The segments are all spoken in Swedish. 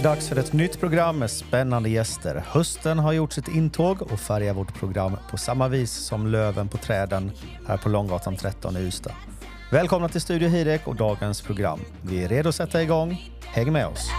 Är dags för ett nytt program med spännande gäster. Hösten har gjort sitt intåg och färgar vårt program på samma vis som löven på träden här på Långgatan 13 i Ystad. Välkomna till Studio Hirek och dagens program. Vi är redo att sätta igång. Häng med oss!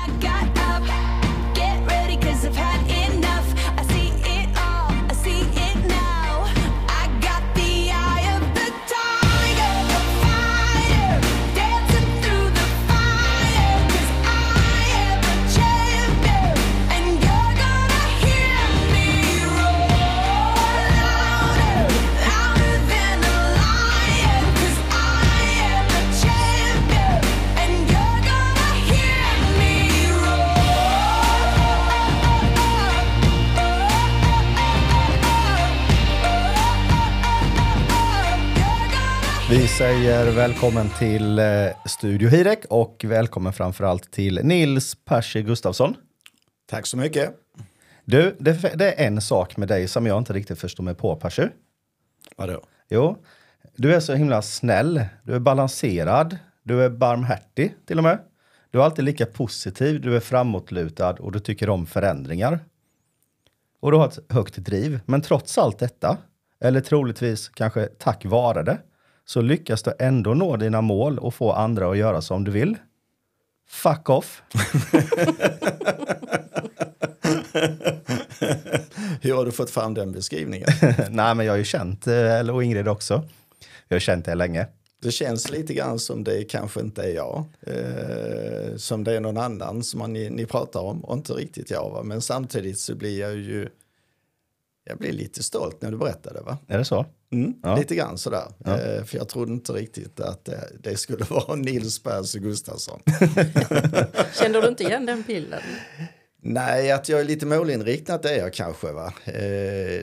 Säger välkommen till eh, Studio Hirek och välkommen framförallt till Nils Percy Gustafsson. Tack så mycket. Du, det, det är en sak med dig som jag inte riktigt förstår mig på, Percy. Vadå? Jo, du är så himla snäll. Du är balanserad. Du är barmhärtig till och med. Du är alltid lika positiv, du är framåtlutad och du tycker om förändringar. Och du har ett högt driv. Men trots allt detta, eller troligtvis kanske tack vare det, så lyckas du ändå nå dina mål och få andra att göra som du vill. Fuck off. Hur har du fått fram den beskrivningen? Nej, men jag har ju känt, eh, eller och Ingrid också. Jag har känt det länge. Det känns lite grann som det kanske inte är jag. Eh, som det är någon annan som man, ni, ni pratar om och inte riktigt jag. Va? Men samtidigt så blir jag ju jag blir lite stolt när du berättade va? Är det så? Mm, Ja. Lite grann sådär. Ja. Eh, för jag trodde inte riktigt att det, det skulle vara Nils Percy Gustafsson. Känner du inte igen den bilden? Nej, att jag är lite målinriktad det är jag kanske. Va? Eh,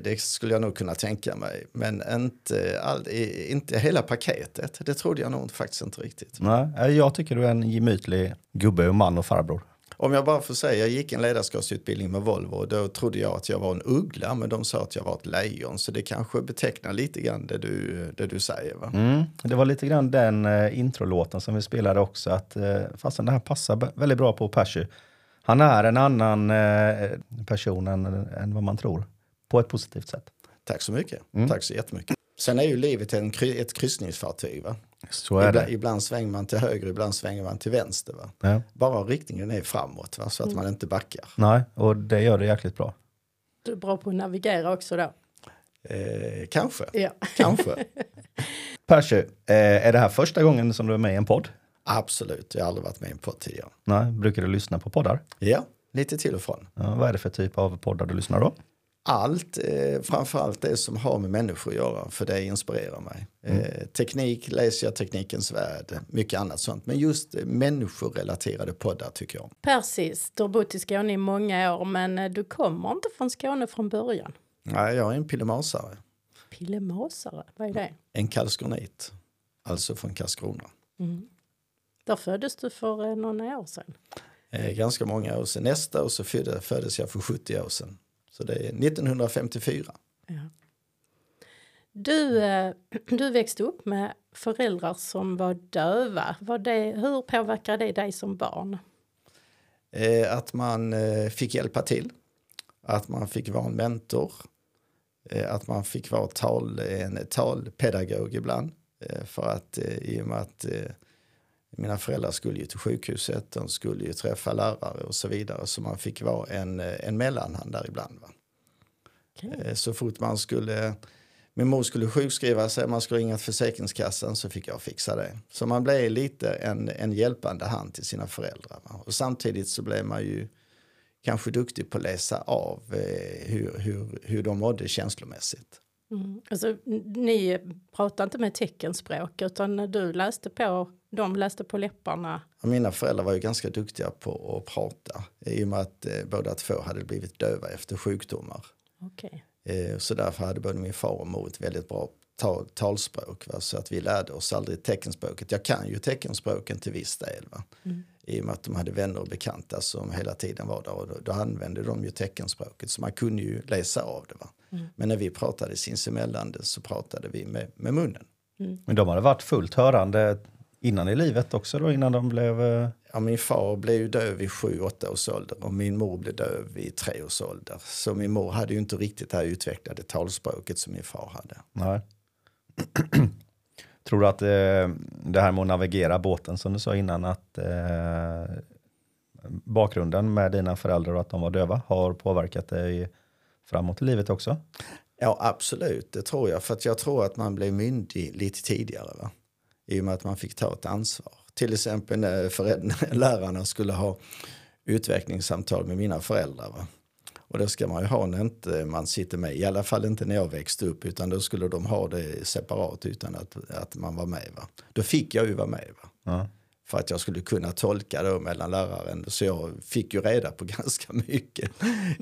det skulle jag nog kunna tänka mig. Men inte, all, inte hela paketet. Det trodde jag nog faktiskt inte riktigt. Nej, eh, jag tycker du är en gemytlig gubbe och man och farbror. Om jag bara får säga, jag gick en ledarskapsutbildning med Volvo och då trodde jag att jag var en uggla men de sa att jag var ett lejon. Så det kanske betecknar lite grann det du, det du säger. Va? Mm. Det var lite grann den eh, introlåten som vi spelade också. Att, eh, fastän det här passar väldigt bra på Percy. Han är en annan eh, person än, än vad man tror. På ett positivt sätt. Tack så mycket. Mm. Tack så jättemycket. Sen är ju livet en, ett kryssningsfartyg. Va? Så är Ibland, det. ibland svänger man till höger, ibland svänger man till vänster. Va? Ja. Bara riktningen är framåt va? så att man inte backar. Nej, och det gör det jäkligt bra. Du är bra på att navigera också då. Eh, kanske, Ja. kanske. Percy, eh, är det här första gången som du är med i en podd? Absolut, jag har aldrig varit med i en podd tidigare. Nej, brukar du lyssna på poddar? Ja, lite till och från. Ja, vad är det för typ av poddar du lyssnar då? Allt, eh, framförallt det som har med människor att göra, för det inspirerar mig. Eh, teknik läser jag Teknikens Värld, mycket annat sånt. Men just eh, människorelaterade poddar tycker jag. Persis, du har bott i Skåne i många år men eh, du kommer inte från Skåne från början. Nej, jag är en pillemasare, Pillemasare, vad är det? en karlskronit, alltså från Karlskrona. Där föddes du för eh, några år sedan. Eh, ganska många år sedan. Nästa år så födde, föddes jag för 70 år sedan. Så det är 1954. Ja. Du, eh, du växte upp med föräldrar som var döva. Var det, hur påverkade det dig som barn? Eh, att man eh, fick hjälpa till, att man fick vara en mentor, att man fick vara tal, en talpedagog ibland. För att i och med att mina föräldrar skulle ju till sjukhuset, de skulle ju träffa lärare och så vidare. Så man fick vara en, en mellanhand där ibland. Va? Okej. Eh, Så fort man skulle, min mor skulle sjukskriva sig, man skulle ringa till Försäkringskassan så fick jag fixa det. Så man blev lite en, en hjälpande hand till sina föräldrar. Och samtidigt så blev man ju kanske duktig på att läsa av eh, hur, hur, hur de mådde känslomässigt. Mm. Alltså, ni pratade inte med teckenspråk utan du läste på, de läste på läpparna. Mina föräldrar var ju ganska duktiga på att prata i och med att eh, båda två hade blivit döva efter sjukdomar. Okej. Eh, Så därför hade både min far och mor ett väldigt bra tal, talspråk. Va? Så att vi lärde oss aldrig teckenspråket. Jag kan ju teckenspråken till viss del. Va? I och med att de hade vänner och bekanta som hela tiden var där. Och då, då använde de ju teckenspråket. Så man kunde ju läsa av det. Va? Men när vi pratade sinsemellan så pratade vi med, med munnen. Men de hade varit fullt hörande innan i livet också då, innan de blev... eh, Ja, min far blev ju döv vid 7-8 års ålder och min mor blev döv vid 3 års ålder. Så min mor hade ju inte riktigt det här utvecklade talspråket som min far hade. Nej. Tror du att eh, det här med att navigera båten som du sa innan, att eh, bakgrunden med dina föräldrar och att de var döva har påverkat dig framåt i livet också? Ja, absolut, det tror jag. För jag tror att man blev myndig lite tidigare. Va? I och med att man fick ta ett ansvar. Till exempel när lärarna skulle ha utvecklingssamtal med mina föräldrar. Va? Och det ska man ju ha när inte man sitter med. I alla fall inte när jag växte upp. Utan då skulle de ha det separat utan att, att man var med. Va? Då fick jag ju vara med. Va? Ja. För att jag skulle kunna tolka då mellan läraren. Så jag fick ju reda på ganska mycket.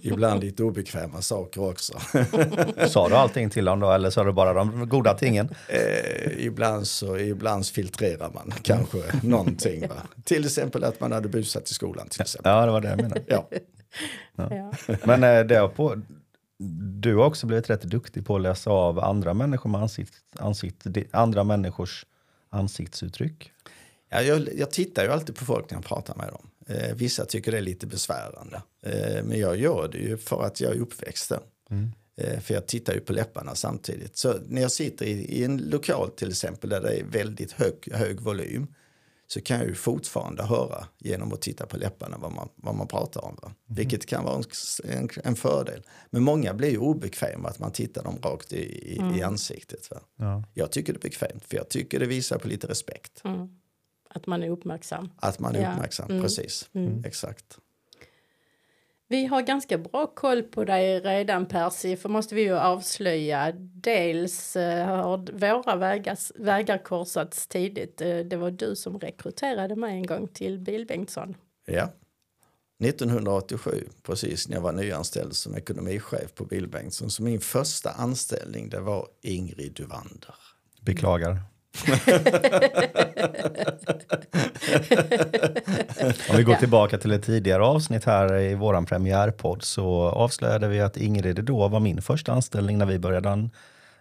Ibland lite obekväma saker också. Sa du allting till dem då eller sa du bara de goda tingen? Eh, ibland så ibland filtrerar man kanske någonting. Va? Till exempel att man hade busat i skolan. Till exempel. Ja, det var det jag menade. Ja. Ja. Men eh, det på, du har också blivit rätt duktig på att läsa av andra människor med ansikt, ansikt, andra människors ansiktsuttryck. Ja, jag, jag tittar ju alltid på folk när jag pratar med dem. Eh, vissa tycker det är lite besvärande. Eh, men jag gör det ju för att jag är uppväxt där. Eh, för jag tittar ju på läpparna samtidigt. Så när jag sitter i, i en lokal till exempel där det är väldigt hög, hög volym så kan jag ju fortfarande höra genom att titta på läpparna vad man, vad man pratar om. Va? Vilket kan vara en, en, fördel. Men många blir ju obekväma att man tittar dem rakt i, i, i ansiktet. Va? Ja. Jag tycker det är bekvämt för jag tycker det visar på lite respekt. Att man är uppmärksam. Att man är Ja. uppmärksam, Mm. precis. Exakt. Vi har ganska bra koll på dig redan Percy, för måste vi ju avslöja. Dels eh, har våra vägar, vägar korsats tidigt. Eh, det var du som rekryterade mig en gång till Bilbengtsson. Ja. 1987, precis när jag var nyanställd som ekonomichef på Bill Bengtsson. Så min första anställning det var Ingrid Duvander. Beklagar. Om vi går tillbaka till ett tidigare avsnitt här i våran premiärpodd så avslöjade vi att Ingrid då var min första anställning när vi började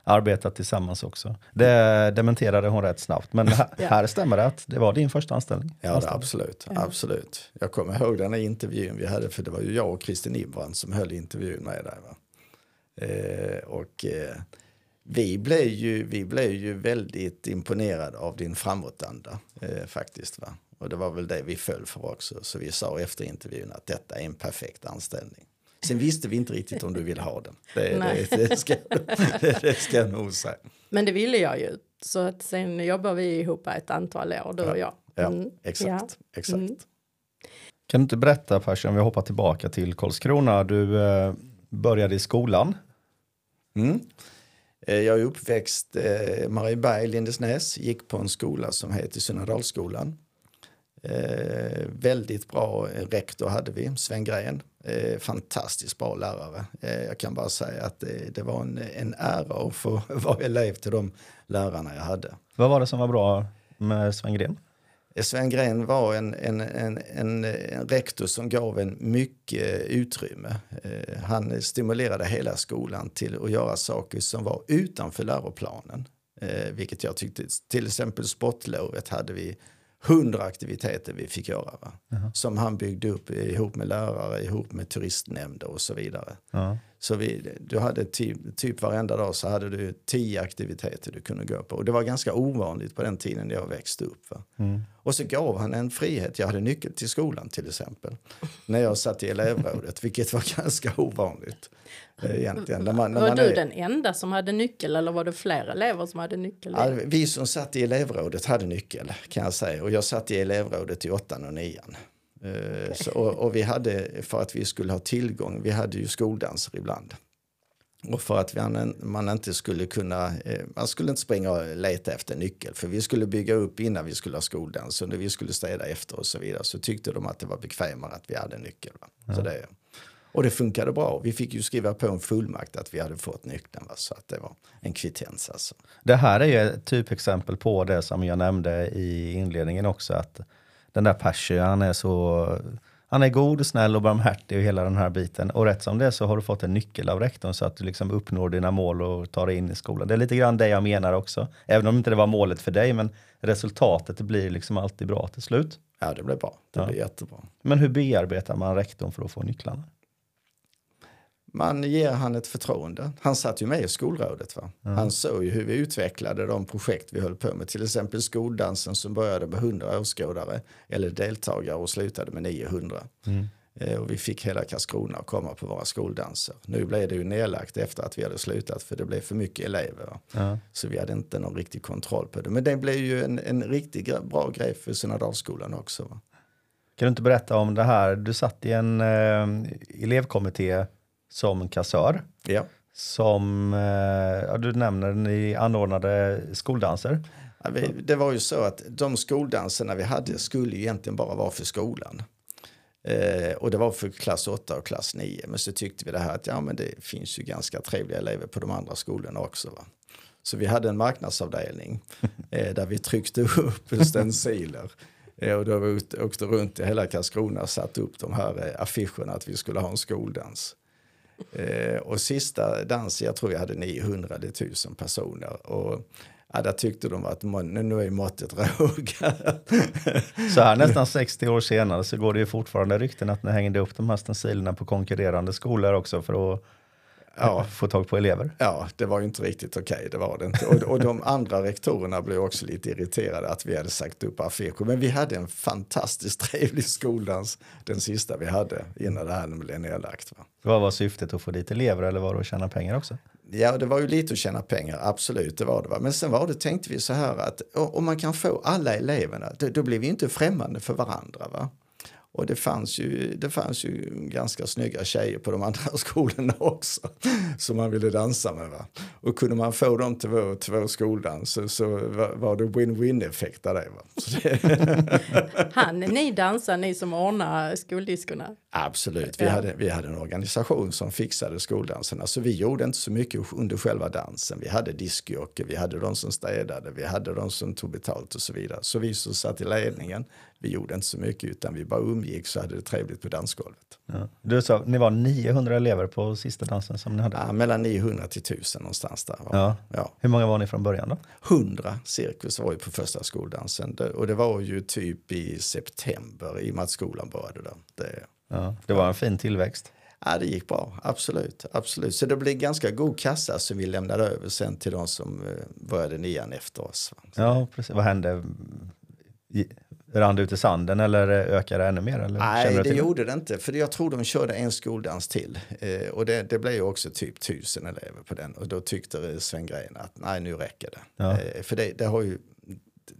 arbeta tillsammans också. Det dementerade hon rätt snabbt, men här, Ja. här stämmer det att det var din första anställning. Ja, det, absolut. absolut. Jag kommer ihåg den här intervjun vi hade, för det var ju jag och Kristin Ibrand som höll intervjun med dig. Va? Eh, och eh, vi, blev ju, vi blev ju väldigt imponerade av din framåtanda eh, faktiskt. Va? Och det var väl det vi föll för också. Så vi sa efter intervjun att detta är en perfekt anställning. Sen visste vi inte riktigt om du ville ha den. Det, Nej. det, det, ska, det ska jag nog säga. Men det ville jag ju. Så att sen jobbar vi ihop ett antal år, du och jag. Ja, Mm, exakt. ja. exakt. Mm. Kan du inte berätta Percy, om vi hoppar tillbaka till Karlskrona. Du eh, började i skolan. Mm. Eh, jag är uppväxt eh, Marieberg, Lindesnäs, gick på en skola som heter Sunnadalsskolan. Eh, väldigt bra eh, rektor hade vi, Sven Gren. Eh, fantastiskt bra lärare. Eh, jag kan bara säga att det, det var en, en ära att få vara elev till de lärarna jag hade. Vad var det som var bra med Sven Gren? Eh, Sven Gren var en, en, en, en, en rektor som gav en mycket utrymme. Eh, han stimulerade hela skolan till att göra saker som var utanför läroplanen. Eh, vilket jag tyckte, till exempel sportlovet hade vi hundra aktiviteter vi fick göra. Va? Som han byggde upp ihop med lärare, ihop med turistnämnder och så vidare. Ja. Så vi, du hade typ, typ varenda dag så hade du tio aktiviteter du kunde gå på. Och det var ganska ovanligt på den tiden jag växte upp. Va? Och så gav han en frihet. Jag hade nyckel till skolan till exempel. När jag satt i elevrådet, vilket var ganska ovanligt. eh, Egentligen. När man, när Var man du är- den enda som hade nyckel eller var det fler elever som hade nyckel? Ja, vi som satt i elevrådet hade nyckel kan jag säga. Och jag satt i elevrådet i åttan och nian. Eh, Så, och, vi hade, för att vi skulle ha tillgång, vi hade ju skoldanser ibland. Och för att vi, man inte skulle kunna, eh, man skulle inte springa och leta efter nyckel. För vi skulle bygga upp innan vi skulle ha skoldans och när vi skulle städa efter och så vidare. Så tyckte de att det var bekvämare att vi hade nyckel. Va? Så det, och det funkade bra. Vi fick ju skriva på en fullmakt att vi hade fått nyckeln. Va? Så att det var en kvittens alltså. Det här är ju ett typexempel på det som jag nämnde i inledningen också. Att den där Percy, han är så, Han är god och snäll och barmhärtig och hela den här biten. Och rätt som det så har du fått en nyckel av rektorn så att du liksom uppnår dina mål och tar dig in i skolan. Det är lite grann det jag menar också. Även om inte det var målet för dig, men resultatet blir liksom alltid bra till slut. Ja, det blev bra. Det Ja. blev jättebra. Men hur bearbetar man rektorn för att få nycklarna? Man ger han ett förtroende. Han satt ju med i skolrådet. Va? Han såg ju hur vi utvecklade de projekt vi höll på med. Till exempel skoldansen som började med 100 åskådare eller deltagare och slutade med 900. Eh, Och vi fick hela Karlskrona att komma på våra skoldanser. Nu blev det ju nedlagt efter att vi hade slutat för det blev för mycket elever. Ja. Så vi hade inte någon riktig kontroll på det. Men det blev ju en, en riktigt bra grej för Synodalsskolan också. Va? Kan du inte berätta om det här? Du satt i en eh, elevkommitté som kassör. Ja. Som, eh, ja, du nämner, ni anordnade skoldanser. Ja, vi, det var ju så att de skoldanserna vi hade skulle ju egentligen bara vara för skolan. Eh, och det var för klass 8 och klass 9. Men så tyckte vi det här att ja, men det finns ju ganska trevliga elever på de andra skolorna också. Va? Så vi hade en marknadsavdelning eh, där vi tryckte upp stenciler. Eh, och då vi åkte runt i hela Karlskrona och satte upp de här eh, affischerna att vi skulle ha en skoldans. Eh, och sista dansen, jag tror jag hade 900 eller 1000 personer. Och ja, där tyckte de att man, nu nu är måttet rågat. Så här nästan 60 år senare så går det ju fortfarande rykten att ni hängde upp de här stencilerna på konkurrerande skolor också för att Ja. få tag på elever. Ja, det var ju inte riktigt okej, det var det inte. Och, och de andra rektorerna blev också lite irriterade att vi hade sagt upp affischer. Men vi hade en fantastiskt trevlig skoldans, den sista vi hade innan det här blev nedlagt. Va? Vad var syftet att få dit elever eller var det att tjäna pengar också? Ja, det var ju lite att tjäna pengar, absolut, det var det. Va? Men sen var det, tänkte vi så här att om man kan få alla eleverna, då, då blir vi inte främmande för varandra. Va? Och det fanns, ju, det fanns ju ganska snygga tjejer på de andra skolorna också som man ville dansa med. Va? Och kunde man få dem till vår, till vår skoldans så, så var det win-win effekt av det. Va? Det Han, ni dansar, ni som ordnar skoldiskorna. Absolut, vi, Ja. hade, vi hade en organisation som fixade skoldanserna så vi gjorde inte så mycket under själva dansen. Vi hade diskjockey, vi hade de som städade, vi hade de som tog betalt och så vidare. Så vi som satt i ledningen, vi gjorde inte så mycket utan vi bara umgicks och hade det trevligt på dansgolvet. Ja. Du sa ni var 900 elever på sista dansen som ni hade. Ja, mellan 900 till 1000 någonstans där. Ja. Ja. Hur många var ni från början då? 100 cirkus var ju på första skoldansen och det var ju typ i september i och med att skolan började där. Det, Ja. Det var en fin tillväxt. Ja, det gick bra. Absolut. absolut. Så det blev ganska god kassa som vi lämnade över sen till de som eh, började nian efter oss. Ja, precis. Vad hände? Rann det ut i sanden eller ökade det ännu mer? Eller Nej, det till gjorde det inte. För jag tror de körde en skoldans till. Eh, och det, det blev ju också typ tusen elever på den. Och då tyckte Sven Gren att nej, nu räcker det. Ja. Eh, för det, det har ju...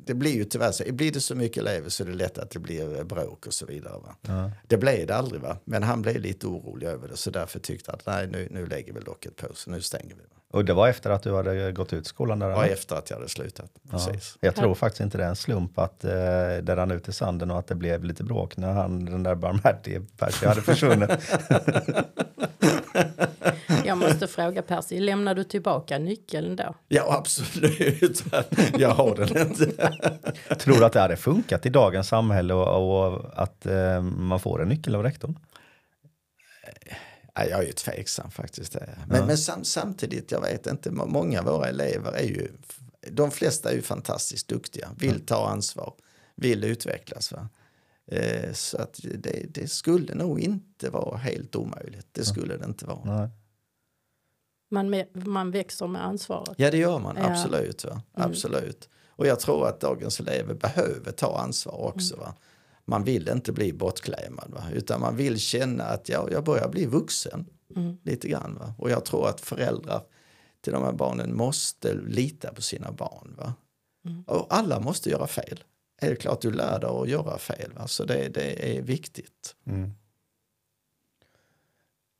Det blir ju tyvärr så. Blir det så mycket elever så är det lätt att det blir eh, bråk och så vidare. Ja. Det blev det aldrig, va? men han blev lite orolig över det. Så därför tyckte han att nej, nu, nu lägger vi locket på. Så nu stänger vi. Va? Och det var efter att du hade gått ut skolan? Där, eller? efter att jag hade slutat. Ja. Precis. Jag tror faktiskt inte det är en slump att eh, det rann ut i sanden och att det blev lite bråk när han, den där barmhärtige Percy hade försvunnit. Jag måste fråga Percy, lämnar du tillbaka nyckeln då? Ja, absolut. Jag har den inte. tror du att det hade funkat i dagens samhälle och, och att eh, man får en nyckel av rektorn? Nej, jag är ju tveksam faktiskt. är jag. Men, men sam, samtidigt, jag vet inte, må- många av våra elever är ju, de flesta är ju fantastiskt duktiga, vill ta ansvar, vill utvecklas. Va? Eh, så att det, det skulle nog inte vara helt omöjligt. Det skulle det inte vara. Nej. Man, man växer med ansvaret. Ja, det gör man. Ja. Absolut. Va? Absolut. Och jag tror att dagens elever behöver ta ansvar också. Va? Man vill inte bli bortklämad, va? utan man vill känna att ja, jag börjar bli vuxen. Lite grann. Va? Och jag tror att föräldrar till de här barnen måste lita på sina barn. Va? Och alla måste göra fel. Är det klart du lär dig att göra fel. Va? Så det, det är viktigt.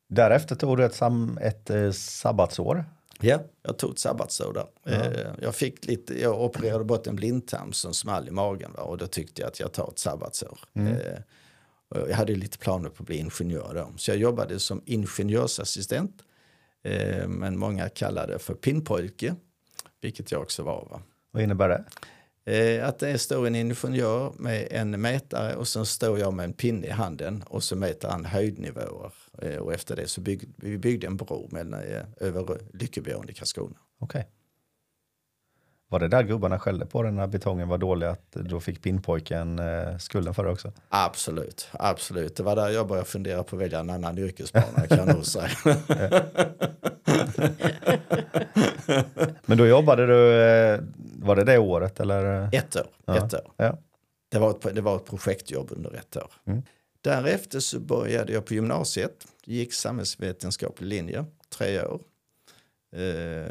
Därefter tog du ett, sam, ett eh, sabbatsår. Ja, jag tog sabbatsår där. Eh, Jag, fick lite, jag opererade bort en blindtarm som small i magen va? och då tyckte jag att jag tar ett sabbatsår. Eh, och jag hade lite planer på att bli ingenjör då. Så jag jobbade som ingenjörsassistent. Eh, Men många kallade det för pinnpojke, vilket jag också var. Va? Vad innebär det? Eh, att det står en ingenjör med en mätare och sen står jag med en pinne i handen och så mäter han höjdnivåer. Eh, och efter det så byggde vi byggde en bro mellan, eh, över Lyckebjörn i Karlskrona. Okej. Var det där gubbarna skällde på den när betongen var dålig att då fick pinnpojken eh, skulden för det också? Absolut, absolut. Det var där jag började fundera på att välja en annan yrkesbana kan jag nog säga. Men då jobbade du, eh, var det det året eller? Ett år. Ja. Ett år. Ja. Det, var ett, det var ett projektjobb under ett år. Mm. Därefter så började jag på gymnasiet. Gick samhällsvetenskaplig linje, tre år. Eh,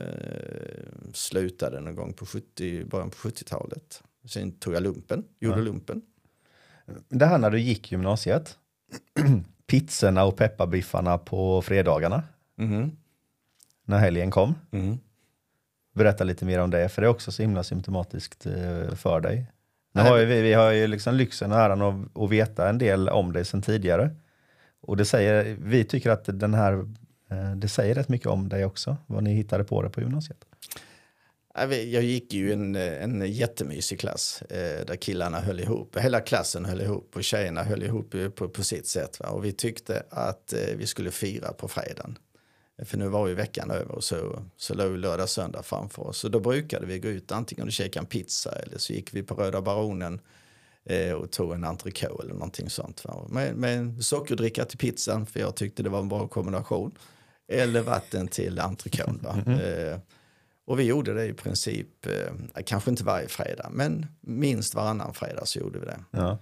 slutade någon gång på 70, början på 70-talet. Sen tog jag lumpen, gjorde Ja. lumpen. Det här när du gick gymnasiet, pizzorna och pepparbiffarna på fredagarna Mhm. när helgen kom. Mm. Berätta lite mer om det, för det är också så himla symptomatiskt eh, för dig. Nu har vi, vi har ju liksom lyxen och äran att, att veta en del om dig sedan tidigare. Och det säger, vi tycker att den här, Eh, det säger rätt mycket om dig också, vad ni hittade på det på gymnasiet. Jag gick ju en, en jättemysig klass eh, där killarna höll ihop. Hela klassen höll ihop och tjejerna höll ihop eh, på, på sitt sätt. Va? Och vi tyckte att vi skulle fira på fredagen. För nu var ju veckan över och så, så låg ju lördag söndag framför oss. Så då brukade vi gå ut antingen och käka en pizza eller så gick vi på Röda Baronen och tog en entrecote eller någonting sånt. Va? Med, med en sockerdricka till pizzan för jag tyckte det var en bra kombination. Eller vatten till entrecoten. Va? Eh, och vi gjorde det i princip, eh, kanske inte varje fredag, men minst varannan fredag så gjorde vi det. Ja.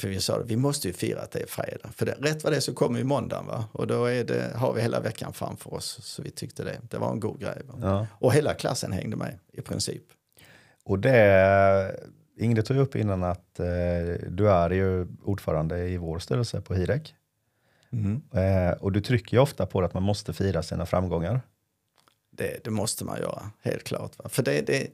För vi sa vi måste ju fira att det är fredag. För det, rätt vad det är så kommer ju måndagen va? Och då det, har vi hela veckan framför oss. Så vi tyckte det, det var en god grej. Ja. Och hela klassen hängde med i princip. Och det, Ingrid tog upp innan att eh, du är ju ordförande i vår styrelse på Hirek. Mm. Eh, och du trycker ju ofta på att man måste fira sina framgångar. Det, det måste man göra, helt klart. Va? För det, det,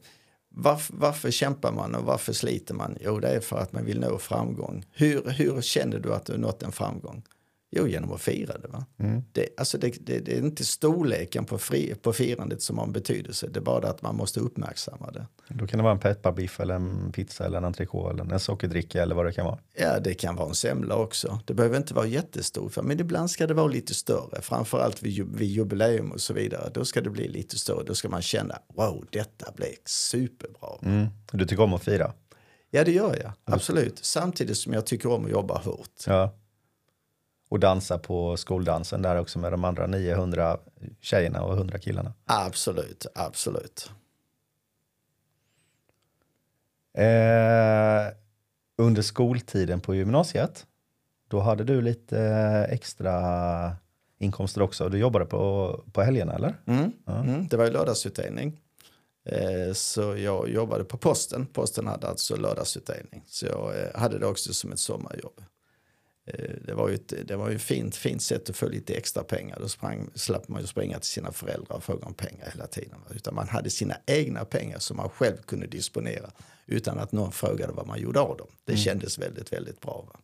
varför, varför kämpar man och varför sliter man? Jo, det är för att man vill nå framgång. Hur, hur känner du att du har nått en framgång? Jo, genom att fira det. Va? Det, alltså det, det, det är inte storleken på, fri, på firandet som har en betydelse. Det är bara att man måste uppmärksamma det. Då kan det vara en pepparbiff eller en pizza eller en entrecote eller en sockerdricka eller vad det kan vara. Ja, det kan vara en semla också. Det behöver inte vara jättestor, för- men ibland ska det vara lite större. Framförallt vid, vid jubileum och så vidare. Då ska det bli lite större. Då ska man känna, wow, detta blev superbra. Mm. Du tycker om att fira? Ja, det gör jag. Absolut. Samtidigt som jag tycker om att jobba hårt. Ja. Och dansa på skoldansen där också med de andra 900 tjejerna och 100 killarna. Absolut, absolut. Eh, under skoltiden på gymnasiet, då hade du lite eh, extra inkomster också. Du jobbade på, på helgerna eller? Mm. Mm. Det var ju lördagsutdelning. Eh, Så jag jobbade på posten. Posten hade alltså lördagsutdelning. Så jag eh, hade det också som ett sommarjobb. Eh, Det var ju ett det var ju ett fint, fint sätt att få lite extra pengar. Då sprang, slapp man ju springa till sina föräldrar och fråga om pengar hela tiden. Utan man hade sina egna pengar som man själv kunde disponera. Utan att någon frågade vad man gjorde av dem. Det kändes väldigt, väldigt bra. Va?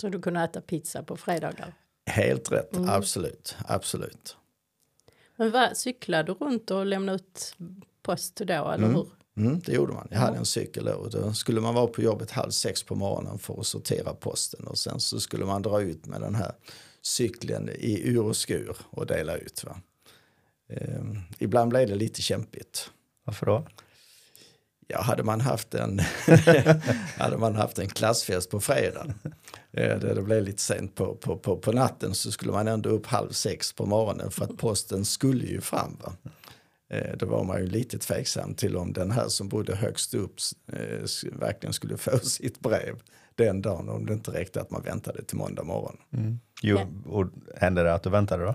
Så du kunde äta pizza på fredagar. Helt rätt, absolut, absolut. Men vad, cyklade du runt och lämnade ut post då, eller hur? Mm, det gjorde man. Jag hade en cykel och då skulle man vara på jobbet halv sex på morgonen för att sortera posten och sen så skulle man dra ut med den här cykeln i ur och skur och dela ut. Va? Ehm, ibland blev det lite kämpigt. Varför då? Ja, hade man haft en, hade man haft en klassfest på fredagen eh, där det blev lite sent på, på, på, på natten så skulle man ändå upp halv sex på morgonen för att posten skulle ju fram. Va? Eh, Då var man ju lite tveksam till om den här som bodde högst upp eh, verkligen skulle få sitt brev den dagen om det inte räckte att man väntade till måndag morgon. Jo, Ja. och hände det att du väntade då?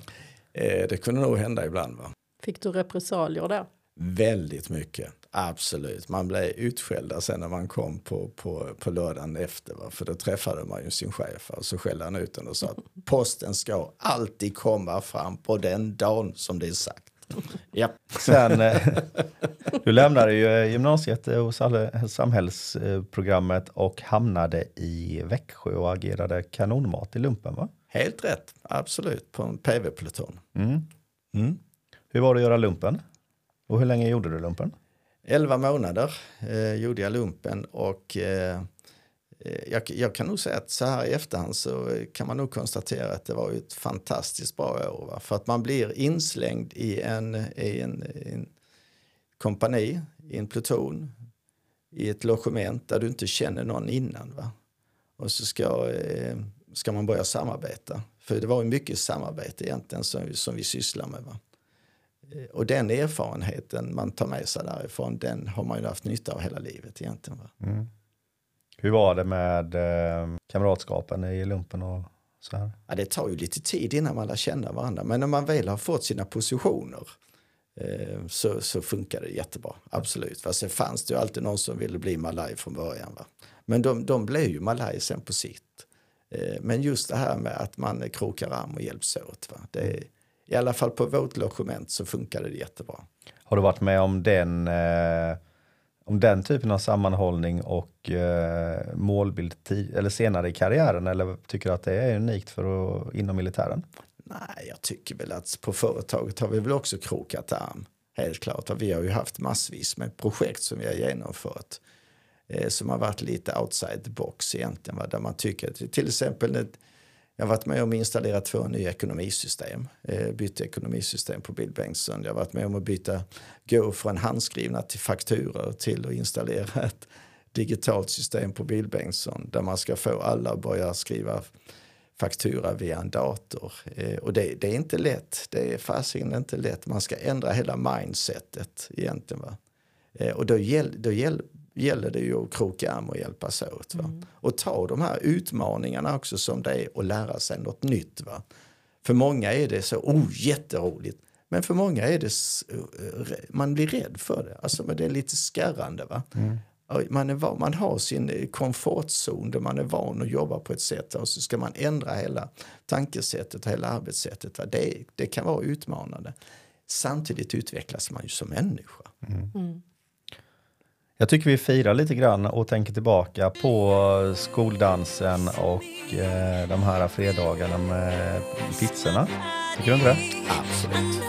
Eh, Det kunde nog hända ibland. Va? Fick du repressalier då? Väldigt mycket, absolut. Man blev utskälld sen när man kom på, på, på lördagen efter. Va? För då träffade man ju sin chef och så skällde han ut den och sa att posten ska alltid komma fram på den dagen som det är sagt. Ja, Sen, eh, du lämnade ju eh, gymnasiet eh, hos alle- samhällsprogrammet och hamnade i Växjö och agerade kanonmat i lumpen va? helt rätt, absolut, på en PV-pluton. Mm. Mm. Hur var det att göra lumpen? Och hur länge gjorde du lumpen? 11 månader eh, gjorde jag lumpen och eh, eh, Eh, jag, jag kan nog säga att så här i efterhand så kan man nog konstatera att det var ett fantastiskt bra år. Va? För att man blir inslängd i en, i en, i en kompani, i en pluton, i ett logement där du inte känner någon innan. Va? Och så ska, eh, ska man börja samarbeta. För det var ju mycket samarbete egentligen som, vi- som vi sysslar med. Va? Eh, och den erfarenheten man tar med sig därifrån, den har man ju haft nytta av hela livet egentligen. Va? Mm. Hur var det med eh, kamratskapen i lumpen och så här? Ja, det tar ju lite tid innan man lär känna varandra, men när man väl har fått sina positioner eh, så, så funkar det jättebra, absolut. Fast sen fanns det ju alltid någon som ville bli malaj från början. Va? Men de, de blev ju malaj sen på sitt. Eh, men just det här med att man krokar arm och hjälps åt. Va? Det är, I alla fall på vårt logement så funkade det jättebra. Har du varit med om den, eh, om den typen av sammanhållning och eh, målbild eller senare i karriären? Eller tycker du att det är unikt för att, inom militären? Nej, jag tycker väl att på företaget har vi väl också krokat arm. Helt klart. Och Vi har ju haft massvis med projekt som vi har genomfört. Eh, som har varit lite outside the box egentligen. Va? Där man tycker att till exempel ett- jag har varit med om att installera två nya ekonomisystem. Eh, bytte ekonomisystem på Bill Bengtsson. Jag har varit med om att byta, gå från handskrivna till fakturor till att installera ett digitalt system på Bill Bengtsson. Där man ska få alla att börja skriva faktura via en dator. Eh, och det, det är inte lätt. Det är fasiken inte lätt. Man ska ändra hela mindsetet egentligen. Va? Eh, och då, gäll, då gäll, gäller det ju att kroka arm och hjälpas åt. Va? Och ta de här utmaningarna också som det är och lära sig något nytt. Va? För många är det så, oh jätteroligt. Men för många är det, eh, man blir rädd för det. Alltså men det är lite skärrande. Va? Ja, Man, är, van- man har sin eh, komfortzon där man är van att jobba på ett sätt och så ska man ändra hela tankesättet och hela arbetssättet. Va? Det, det kan vara utmanande. Samtidigt utvecklas man ju som människa. Jag tycker vi firar lite grann och tänker tillbaka på skoldansen och eh, de här fredagarna med pizzorna. Tycker du inte det? Absolut.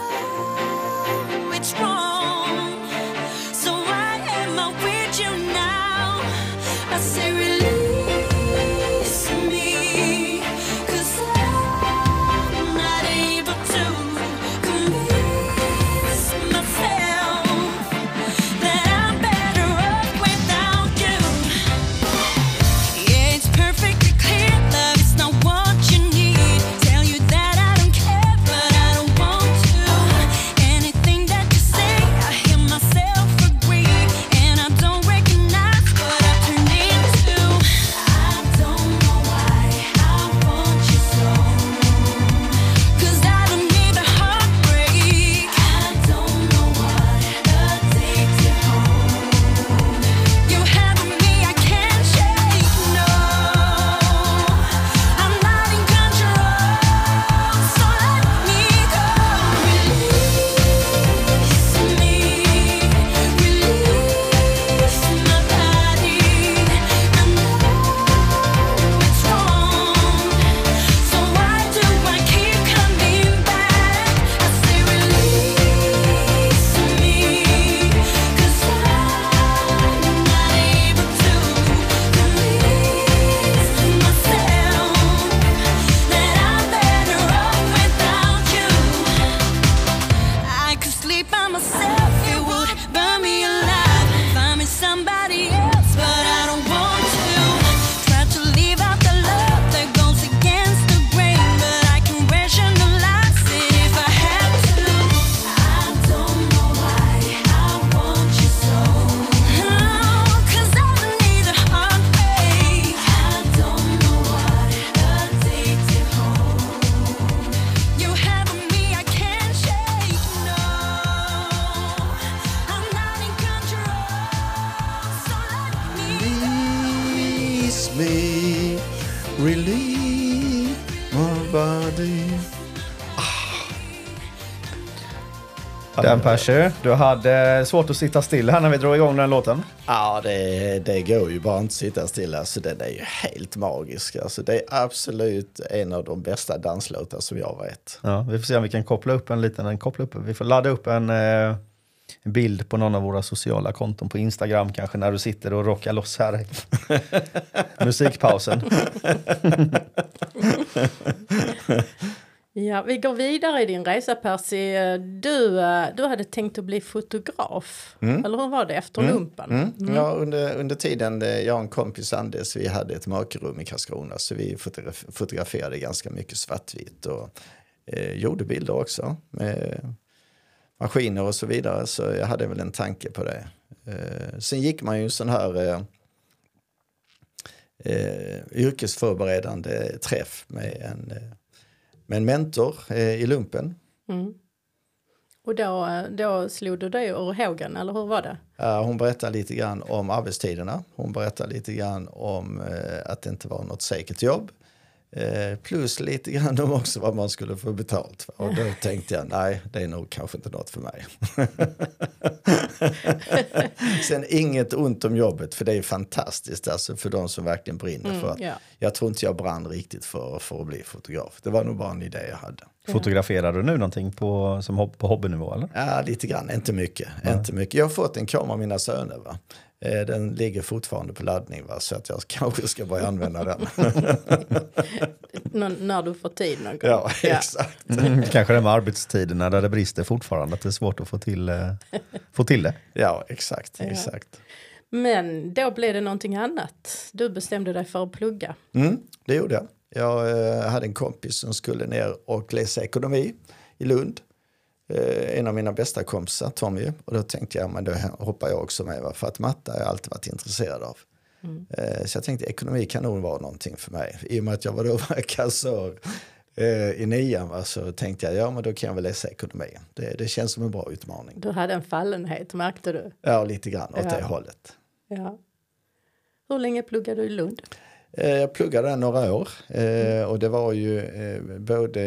Dan Persson, du hade svårt att sitta still här när vi drog igång den låten. Ja, det, det går ju bara inte att sitta stilla. Alltså, den är ju helt magisk. Alltså, det är absolut en av de bästa danslåtar som jag vet. Ja, vi får se om vi kan koppla upp en liten, en koppla upp, vi får ladda upp en, eh, bild på någon av våra sociala konton på Instagram kanske när du sitter och rockar loss här musikpausen. Ja, vi går vidare i din resa Percy. Du, eh, du hade tänkt att bli fotograf, eller hur var det efter lumpen? Mm. Ja, under, under tiden, eh, jag och en kompis Anders, vi hade ett mörkerrum i Karlskrona så vi fotograf, fotograferade ganska mycket svartvitt och eh, gjorde bilder också med maskiner och så vidare. Så jag hade väl en tanke på det. Eh, sen gick man ju en sån här eh, eh, yrkesförberedande träff med en, med en mentor eh, i lumpen. Och då, då slog du dig ur hågen, eller hur var det? Hon berättar lite grann om arbetstiderna. Hon berättar lite grann om eh, att det inte var något säkert jobb. Eh, plus lite grann om också vad man skulle få betalt. för. Och då tänkte jag, nej, det är nog kanske inte något för mig. Sen inget ont om jobbet, för det är fantastiskt alltså för de som verkligen brinner för att. ja. Jag tror inte jag brann riktigt för, för att bli fotograf. Det var nog bara en idé jag hade. Fotograferar du nu någonting på, som på hobbynivå eller? Ja, lite grann. Inte mycket. Inte mycket. Jag har fått en kamera av mina söner. Va? Eh, Den ligger fortfarande på laddning va? så att jag kanske ska börja använda den. Nå- när du får tid någon gång. ja, exakt. Mm, kanske det med arbetstiderna där det brister fortfarande, att det är svårt att få till, eh, få till det. Ja, exakt. exakt. Men då blev det någonting annat. Du bestämde dig för att plugga. Mm, det gjorde jag. Jag eh, hade en kompis som skulle ner och läsa ekonomi i Lund. Eh, en av mina bästa kompisar, Tommy. Och då tänkte jag, men då hoppar jag också med. För att matte har jag alltid varit intresserad av. Eh, så jag tänkte ekonomi kan nog vara någonting för mig. I och med att jag var då var kassör eh, i nian va? så tänkte jag, ja men då kan jag väl läsa ekonomi. Det, det känns som en bra utmaning. Du hade en fallenhet, märkte du? Ja, lite grann åt Ja. det hållet. Ja. Hur länge pluggade du i Lund? Eh, Jag pluggade där några år eh, och det var ju eh, både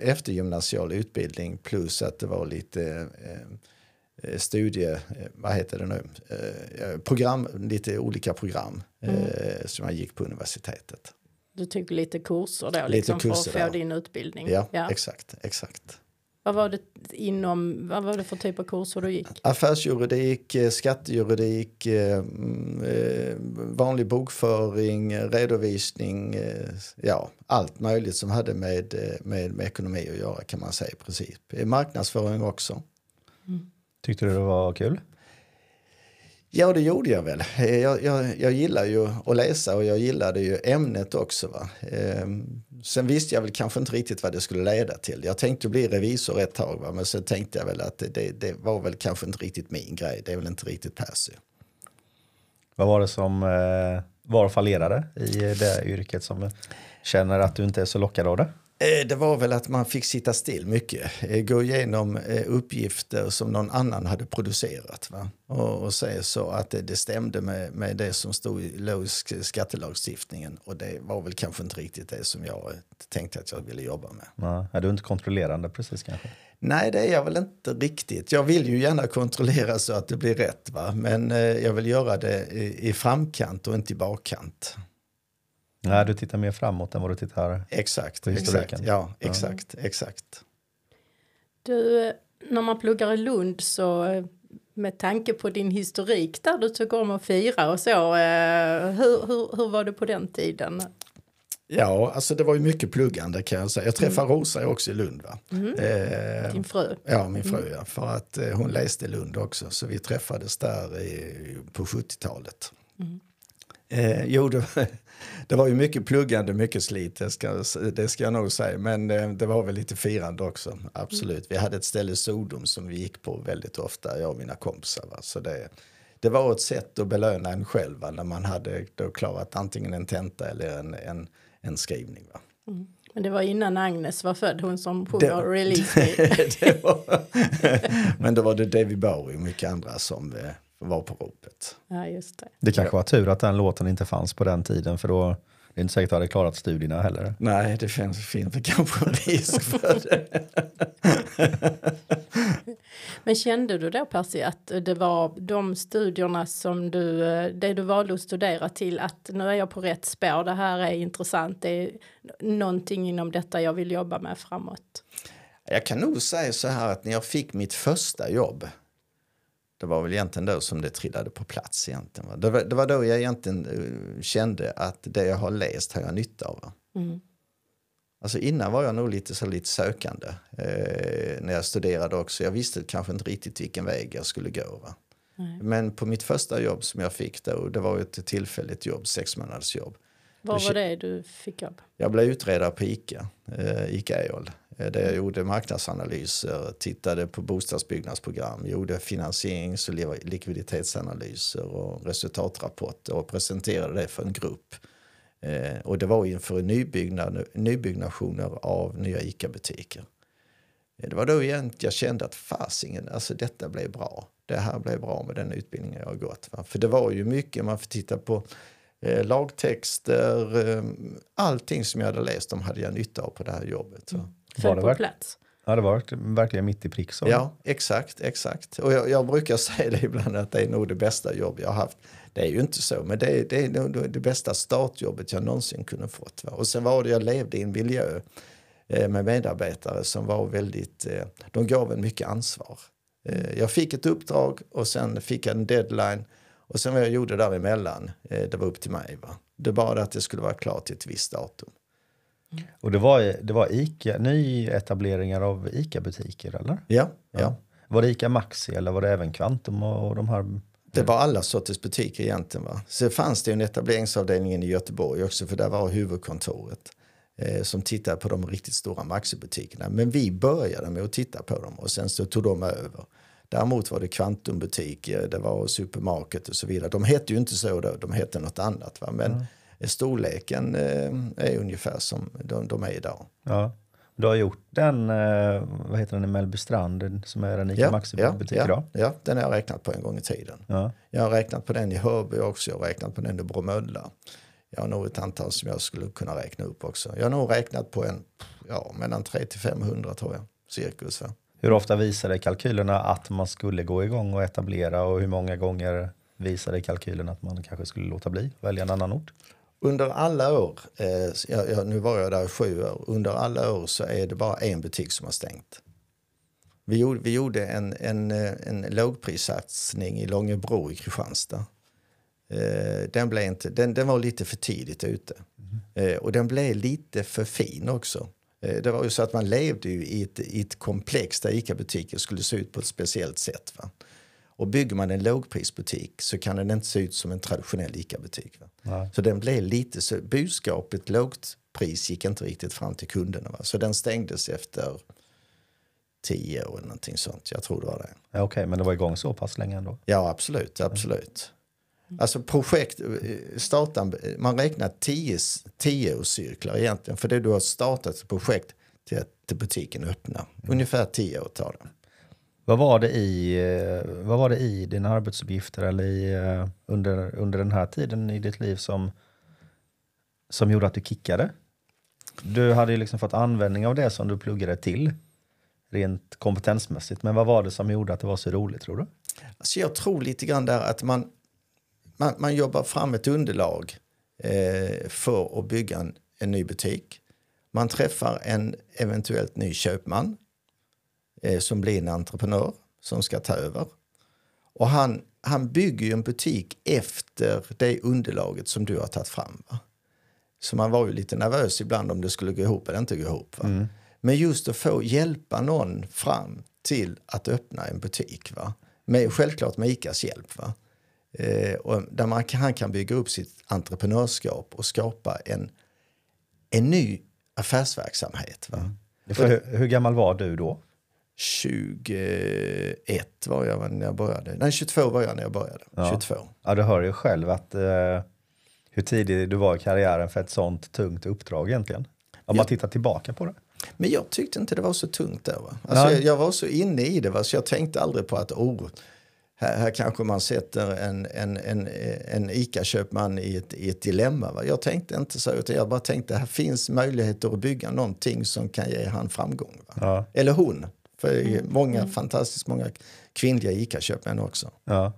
eftergymnasial utbildning plus att det var lite studie, vad heter det nu, program, lite olika program eh, som jag gick på universitetet. Du tog lite kurser då, Lite liksom, kurser för att få där. din utbildning. Ja, exakt, exakt. Vad var det inom, vad var det för typ av kurser du gick? Affärsjuridik, eh, skattejuridik, eh, mm, eh, vanlig bokföring, redovisning, ja, allt möjligt som hade med, med, med ekonomi att göra kan man säga i princip. Marknadsföring också. Tyckte du det var kul? Ja, det gjorde jag väl. Eh, jag, jag, jag gillar ju att läsa och jag gillade ju ämnet också. Va? Ehm, sen visste jag väl kanske inte riktigt vad det skulle leda till. Jag tänkte bli revisor ett tag, va? men sen tänkte jag väl att det, det, det var väl kanske inte riktigt min grej. Det är väl inte riktigt Percy. Vad var det som eh, var fallerade i det yrket som känner att du inte är så lockad av det? Eh, Det var väl att man fick sitta still mycket. Eh, Gå igenom eh, uppgifter som någon annan hade producerat. Va? Och, och se så att det, det stämde med, med det som stod i skattelagstiftningen. Och det var väl kanske inte riktigt det som jag tänkte att jag ville jobba med. Nej, är du inte kontrollerande precis kanske? Nej, det är jag väl inte riktigt. Jag vill ju gärna kontrollera så att det blir rätt. Va? Men jag vill göra det i, i framkant och inte i bakkant. Nej, du tittar mer framåt än vad du tittar... Exakt, På exakt. historiken. Ja, exakt, exakt. Du, eh, när man pluggar i Lund så eh, med tanke på din historik där du tog om att fira och så, eh, hur, hur, hur var det på den tiden? Ja, alltså det var ju mycket pluggande kan jag säga. Jag träffade Rosa också i Lund. Va? Eh, Din fru? ja, min fru ja. För att eh, hon läste i Lund också. Så vi träffades där i, på 70-talet. Eh, jo, det, var- det var ju mycket pluggande, mycket slit, det ska, det ska jag nog säga. Men eh, det var väl lite firande också, absolut. Vi hade ett ställe, Sodom, som vi gick på väldigt ofta, jag och mina kompisar. Va? Så det, det var ett sätt att belöna en själv va? när man hade då klarat antingen en tenta eller en, en, en skrivning. Va? Men det var innan Agnes var född, hon som sjunger Release Me. var, men då var det David Bowie och mycket andra som eh, var på ropet. Ja, just det. Det kanske var tur att den låten inte fanns på den tiden för då det är inte säkert att du hade klarat studierna heller. Nej, det finns, finns väl kanske en risk för det. Men kände du då Percy att det var de studierna som du, eh, det du valde att studera till att nu är jag på rätt spår, det här är intressant, det är någonting inom detta jag vill jobba med framåt. Jag kan nog säga så här att när jag fick mitt första jobb det var väl egentligen då som det trillade på plats egentligen. Va? Det, var, det var då jag egentligen eh, kände att det jag har läst har jag nytta av. Mm. Alltså innan var jag nog lite, så lite sökande eh, när jag studerade också. Jag visste kanske inte riktigt vilken väg jag skulle gå. Men på mitt första jobb som jag fick då, det var ett tillfälligt jobb, sex månaders jobb. Vad var det du fick jobb? Jag blev utredare på ICA, eh, ICA EOL. Eh, där jag gjorde marknadsanalyser, tittade på bostadsbyggnadsprogram, gjorde finansierings och likviditetsanalyser och resultatrapporter och presenterade det för en grupp. Eh, och det var inför nybyggnad, nybyggnationer av nya ICA-butiker. Eh, det var då jag kände att fasingen, alltså detta blev bra. Det här blev bra med den utbildningen jag har gått. Va? För det var ju mycket, man får titta på eh, lagtexter, eh, allting som jag hade läst om hade jag nytta av på det här jobbet. Va? Var Föll det på verk- plats? Ja, det var verkligen mitt i prick. Så. Ja, exakt, exakt. Och jag, jag brukar säga det ibland att det är nog det bästa jobb jag har haft. Det är ju inte så, men det är, det är nog det bästa startjobbet jag någonsin kunde fått. Va? Och sen var det, jag levde i en miljö eh, med medarbetare som var väldigt, eh, de gav en mycket ansvar. Eh, jag fick ett uppdrag och sen fick jag en deadline och sen vad jag gjorde däremellan, eh, det var upp till mig. Va? Det var det att det skulle vara klart till ett visst datum. Och det var, det var Ica, nyetableringar av ICA-butiker eller? Ja, ja. Var det Ica Maxi eller var det även Kvantum och, de här? Det var alla sorters butiker egentligen. Va? Så fanns det en etableringsavdelning i Göteborg också för där var huvudkontoret eh, som tittade på de riktigt stora Maxi-butikerna. Men vi började med att titta på dem och sen så tog de över. Däremot var det kvantumbutiker, det var supermarket och så vidare. De hette ju inte så då, de hette något annat. Va? Men storleken eh, är ungefär som de, de är idag. Ja. Du har gjort den, eh, vad heter den i Mellbystrand, den som är en Ica Ja, Maxi-butik ja, idag? ja, den har jag räknat på en gång i tiden. Ja. Jag har räknat på den i Hörby också, jag har räknat på den i Bromölla. Jag har nog ett antal som jag skulle kunna räkna upp också. Jag har nog räknat på en, ja, mellan 3 till 500 tror jag, cirkus. Va? Hur ofta visade kalkylerna att man skulle gå igång och etablera och hur många gånger visade kalkylen att man kanske skulle låta bli, välja en annan ort? Under alla år, eh, jag, nu var jag där i sju år, under alla år så är det bara en butik som har stängt. Vi gjorde, vi gjorde en, en, eh, en lågprissatsning i Långebro i Kristianstad. Eh, den, blev inte, den, den var lite för tidigt ute. Eh, och den blev lite för fin också. Eh, det var ju så att man levde ju i ett, i ett komplex där ICA-butiker skulle se ut på ett speciellt sätt. Va? Och bygger man en lågprisbutik så kan den inte se ut som en traditionell ICA-butik. Så den blev lite så, budskapet lågt pris gick inte riktigt fram till kunderna. Va? Så den stängdes efter tio år eller någonting sånt. Jag tror det var det. Ja, Okej, men det var igång så pass länge ändå? Ja, absolut. absolut. Alltså projekt, eh, starta, man räknar tio, tioårscyklar egentligen. För det du har startat ett projekt till att butiken öppnar. Ungefär tio år tar det. Vad var det i, eh, vad var det i dina arbetsuppgifter eller i, eh, under, under den här tiden i ditt liv som, som gjorde att du kickade? Du hade ju liksom fått användning av det som du pluggade till rent kompetensmässigt. Men vad var det som gjorde att det var så roligt tror du? Alltså jag tror lite grann där att man, man, man jobbar fram ett underlag eh, för att bygga en, en ny butik. Man träffar en eventuellt ny köpman som blir en entreprenör som ska ta över. Och han, han bygger ju en butik efter det underlaget som du har tagit fram. Va? Så man var ju lite nervös ibland om det skulle gå ihop eller inte gå ihop. Va? Men just att få hjälpa någon fram till att öppna en butik. Va? Med, självklart med ICAs hjälp. Va? Eh, och där man kan, han kan bygga upp sitt entreprenörskap och skapa en, en ny affärsverksamhet. Va? För hur, hur gammal var du då? 21 var jag när jag började. Nej, 22 var jag när jag började. Ja. 22. Ja, du hör ju själv att eh, hur tidig du var i karriären för ett sånt tungt uppdrag egentligen. Om man Ja. tittar tillbaka på det. Men jag tyckte inte det var så tungt där. Va? Alltså, jag, jag var så inne i det va? så jag tänkte aldrig på att oh, här, här kanske man sätter en, en, en, en ICA-köpman i ett, i ett dilemma. Va? Jag tänkte inte så, utan jag bara tänkte här finns möjligheter att bygga någonting som kan ge han framgång. Ja. Eller hon. För ju många, fantastiskt många kvinnliga ICA-köpmän också. Ja.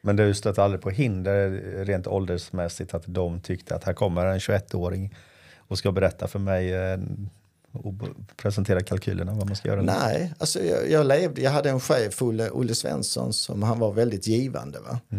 Men du stötte aldrig på hinder rent åldersmässigt att de tyckte att här kommer en 21-åring och ska berätta för mig eh, och presentera kalkylerna vad man ska göra? Nej, alltså jag, jag levde, jag hade en chef, Olle, Olle Svensson, som han var väldigt givande. Va? Eh,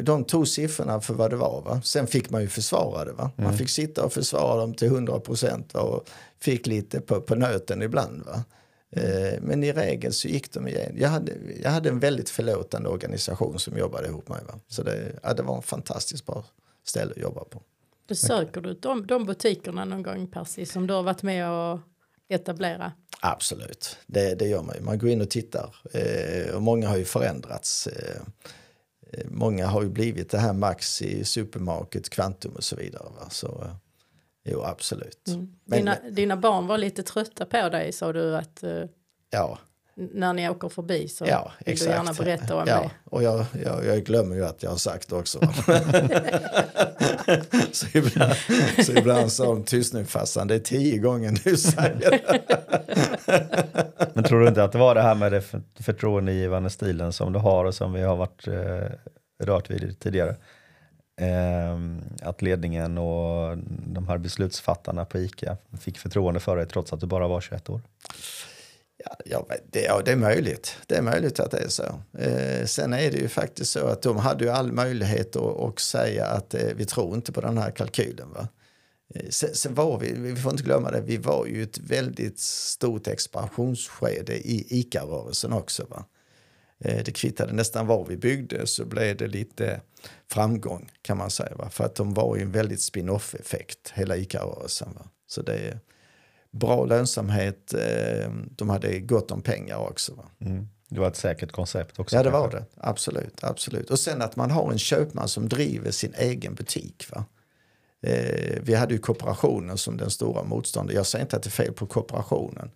de tog siffrorna för vad det var. Va? Sen fick man ju försvara det. Va? Man fick sitta och försvara dem till 100 procent och fick lite på, på nöten ibland. Va? Eh, men i regel så gick de igen. Jag hade, jag hade en väldigt förlåtande organisation som jobbade ihop med mig. Va? Så det, ja, det var en fantastiskt bra ställe att jobba på. Besöker du de, de butikerna någon gång Percy som du har varit med och etablera? Absolut, det, det gör man ju. Man går in och tittar. Eh, och många har ju förändrats. Eh, eh, många har ju blivit det här Maxi, Supermarket, Kvantum och så vidare. Va? Så eh, jo, absolut. Men, Dina, dina barn var lite trötta på dig sa du att eh, ja, när ni åker förbi så ja, vill exakt. du gärna berätta om ja, det. Och jag, jag, jag glömmer ju att jag har sagt det också. så, ibland, så ibland sa de tyst nu farsan, det är tio gånger du säger det. Men tror du inte att det var det här med för- förtroendegivande stilen som du har och som vi har varit eh, rört vid tidigare? Ehm, att ledningen och de här beslutsfattarna på ICA fick förtroende för dig trots att du bara var 21 år? Ja, ja, det, ja, det är möjligt. Det är möjligt att det är så. Eh, sen är det ju faktiskt så att de hade ju all möjlighet att och säga att eh, vi tror inte på den här kalkylen. Va? Eh, sen, sen var vi, vi får inte glömma det, vi var ju ett väldigt stort expansionsskede i ICA-rörelsen också. Va? Eh, det kvittade nästan var vi byggde så blev det lite framgång kan man säga. Va? För att de var ju en väldigt spin-off-effekt, hela ICA-rörelsen. Va? Så det bra lönsamhet, eh, de hade gott om pengar också. Va? Mm. Det var ett säkert koncept också. Ja, det var kanske. det. Absolut, absolut. Och sen att man har en köpman som driver sin egen butik. Va? Eh, vi hade ju kooperationen som den stora motståndaren. Jag säger inte att det är fel på kooperationen.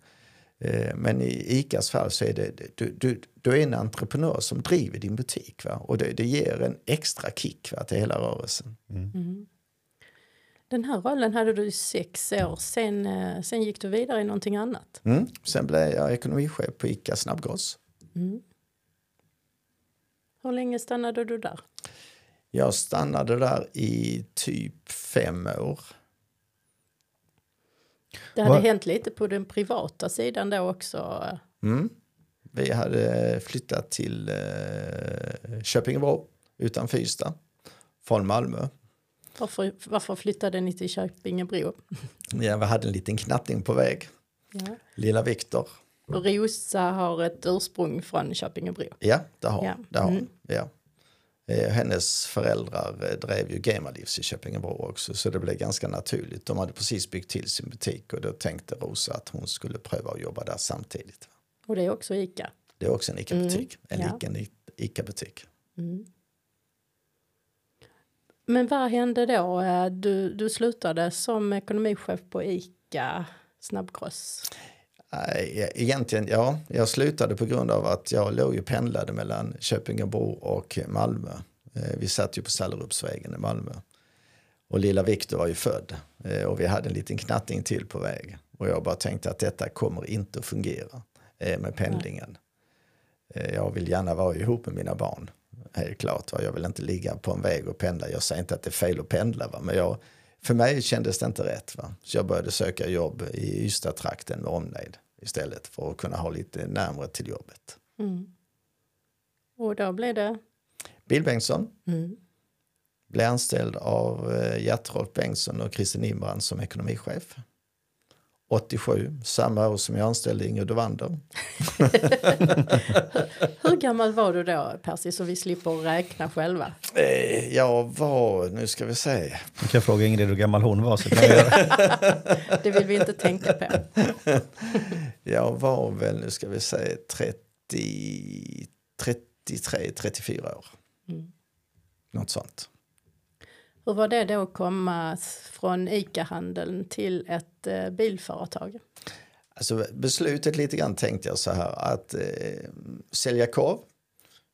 Eh, men i ICAs fall så är det, du, du, du är en entreprenör som driver din butik. Va? Och det, det ger en extra kick va, till hela rörelsen. Den här rollen hade du i sex år, sen, eh, sen gick du vidare i någonting annat. Mm. Sen blev jag ekonomichef på ICA Snabbgross. Hur länge stannade du där? Jag stannade där i typ fem år. Det hade Vad- hänt lite på den privata sidan då också. Mm. Vi hade flyttat till eh, Köpingebro utanför Ystad från Malmö. Varför, varför flyttade ni till Köpingebro? Ja, vi hade en liten knatting på väg, Ja. lilla Viktor. Och Rosa har ett ursprung från Köpingebro. Ja, det har, Ja. det har Mm. ja. Eh, Hennes föräldrar eh, drev ju Gemalivs i Köpingebro också så det blev ganska naturligt. De hade precis byggt till sin butik och då tänkte Rosa att hon skulle pröva att jobba där samtidigt. Och det är också ICA. Det är också en ICA-butik, en ja. liten ICA-butik. Men vad hände då? Eh, Du, du slutade som ekonomichef på ICA Snabbgross. Nej, e- egentligen, ja. Jag slutade på grund av att jag låg och pendlade mellan Köpingebro och Malmö. Eh, Vi satt ju på Sallerupsvägen i Malmö. Och lilla Viktor var ju född. Eh, Och vi hade en liten knatting till på väg. Och jag bara tänkte att detta kommer inte att fungera eh, med pendlingen. Eh, Jag vill gärna vara ihop med mina barn. Helt klart. va. Jag vill inte ligga på en väg och pendla. Jag säger inte att det är fel att pendla. Va? Men jag, för mig kändes det inte rätt. Va? Så jag började söka jobb i Ystad-trakten med omnejd istället för att kunna ha lite närmare till jobbet. Och då blev det... Bill Bengtsson Mm. blev anställd av eh, Gertrolf Bengtsson och Kristin Imbrand som ekonomichef. 87, samma år som jag anställde Ingrid Dovander. Hur gammal var du då, Percy, så vi slipper räkna själva? Eh, Jag var, nu ska vi se, Du kan fråga Ingrid hur gammal hon var så kan. Det vill vi inte tänka på. jag var väl, nu ska vi säga 30, 33, 34 år. Något sånt. Hur var det då att komma från ICA-handeln till ett eh, bilföretag? Alltså beslutet lite grann tänkte jag så här att eh, sälja korv,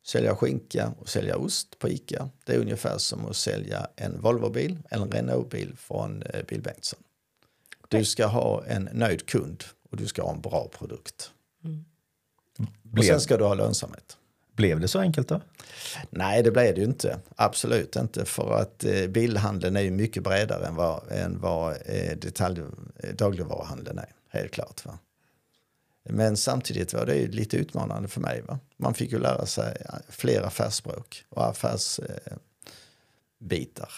sälja skinka och sälja ost på Ica. Det är ungefär som att sälja en Volvobil eller en Renault-bil från eh, Bill Bengtsson. Du ska ha en nöjd kund och du ska ha en bra produkt. Och Blev, sen ska du ha lönsamhet. Blev det så enkelt då? Nej, det blev det ju inte. Absolut inte. För att eh, bilhandeln är ju mycket bredare än vad, än vad eh, detalj, eh, dagligvaruhandeln är, helt klart. Va? Men samtidigt var det ju lite utmanande för mig. Va? Man fick ju lära sig fler affärsspråk och affärsbitar. Eh, bitar.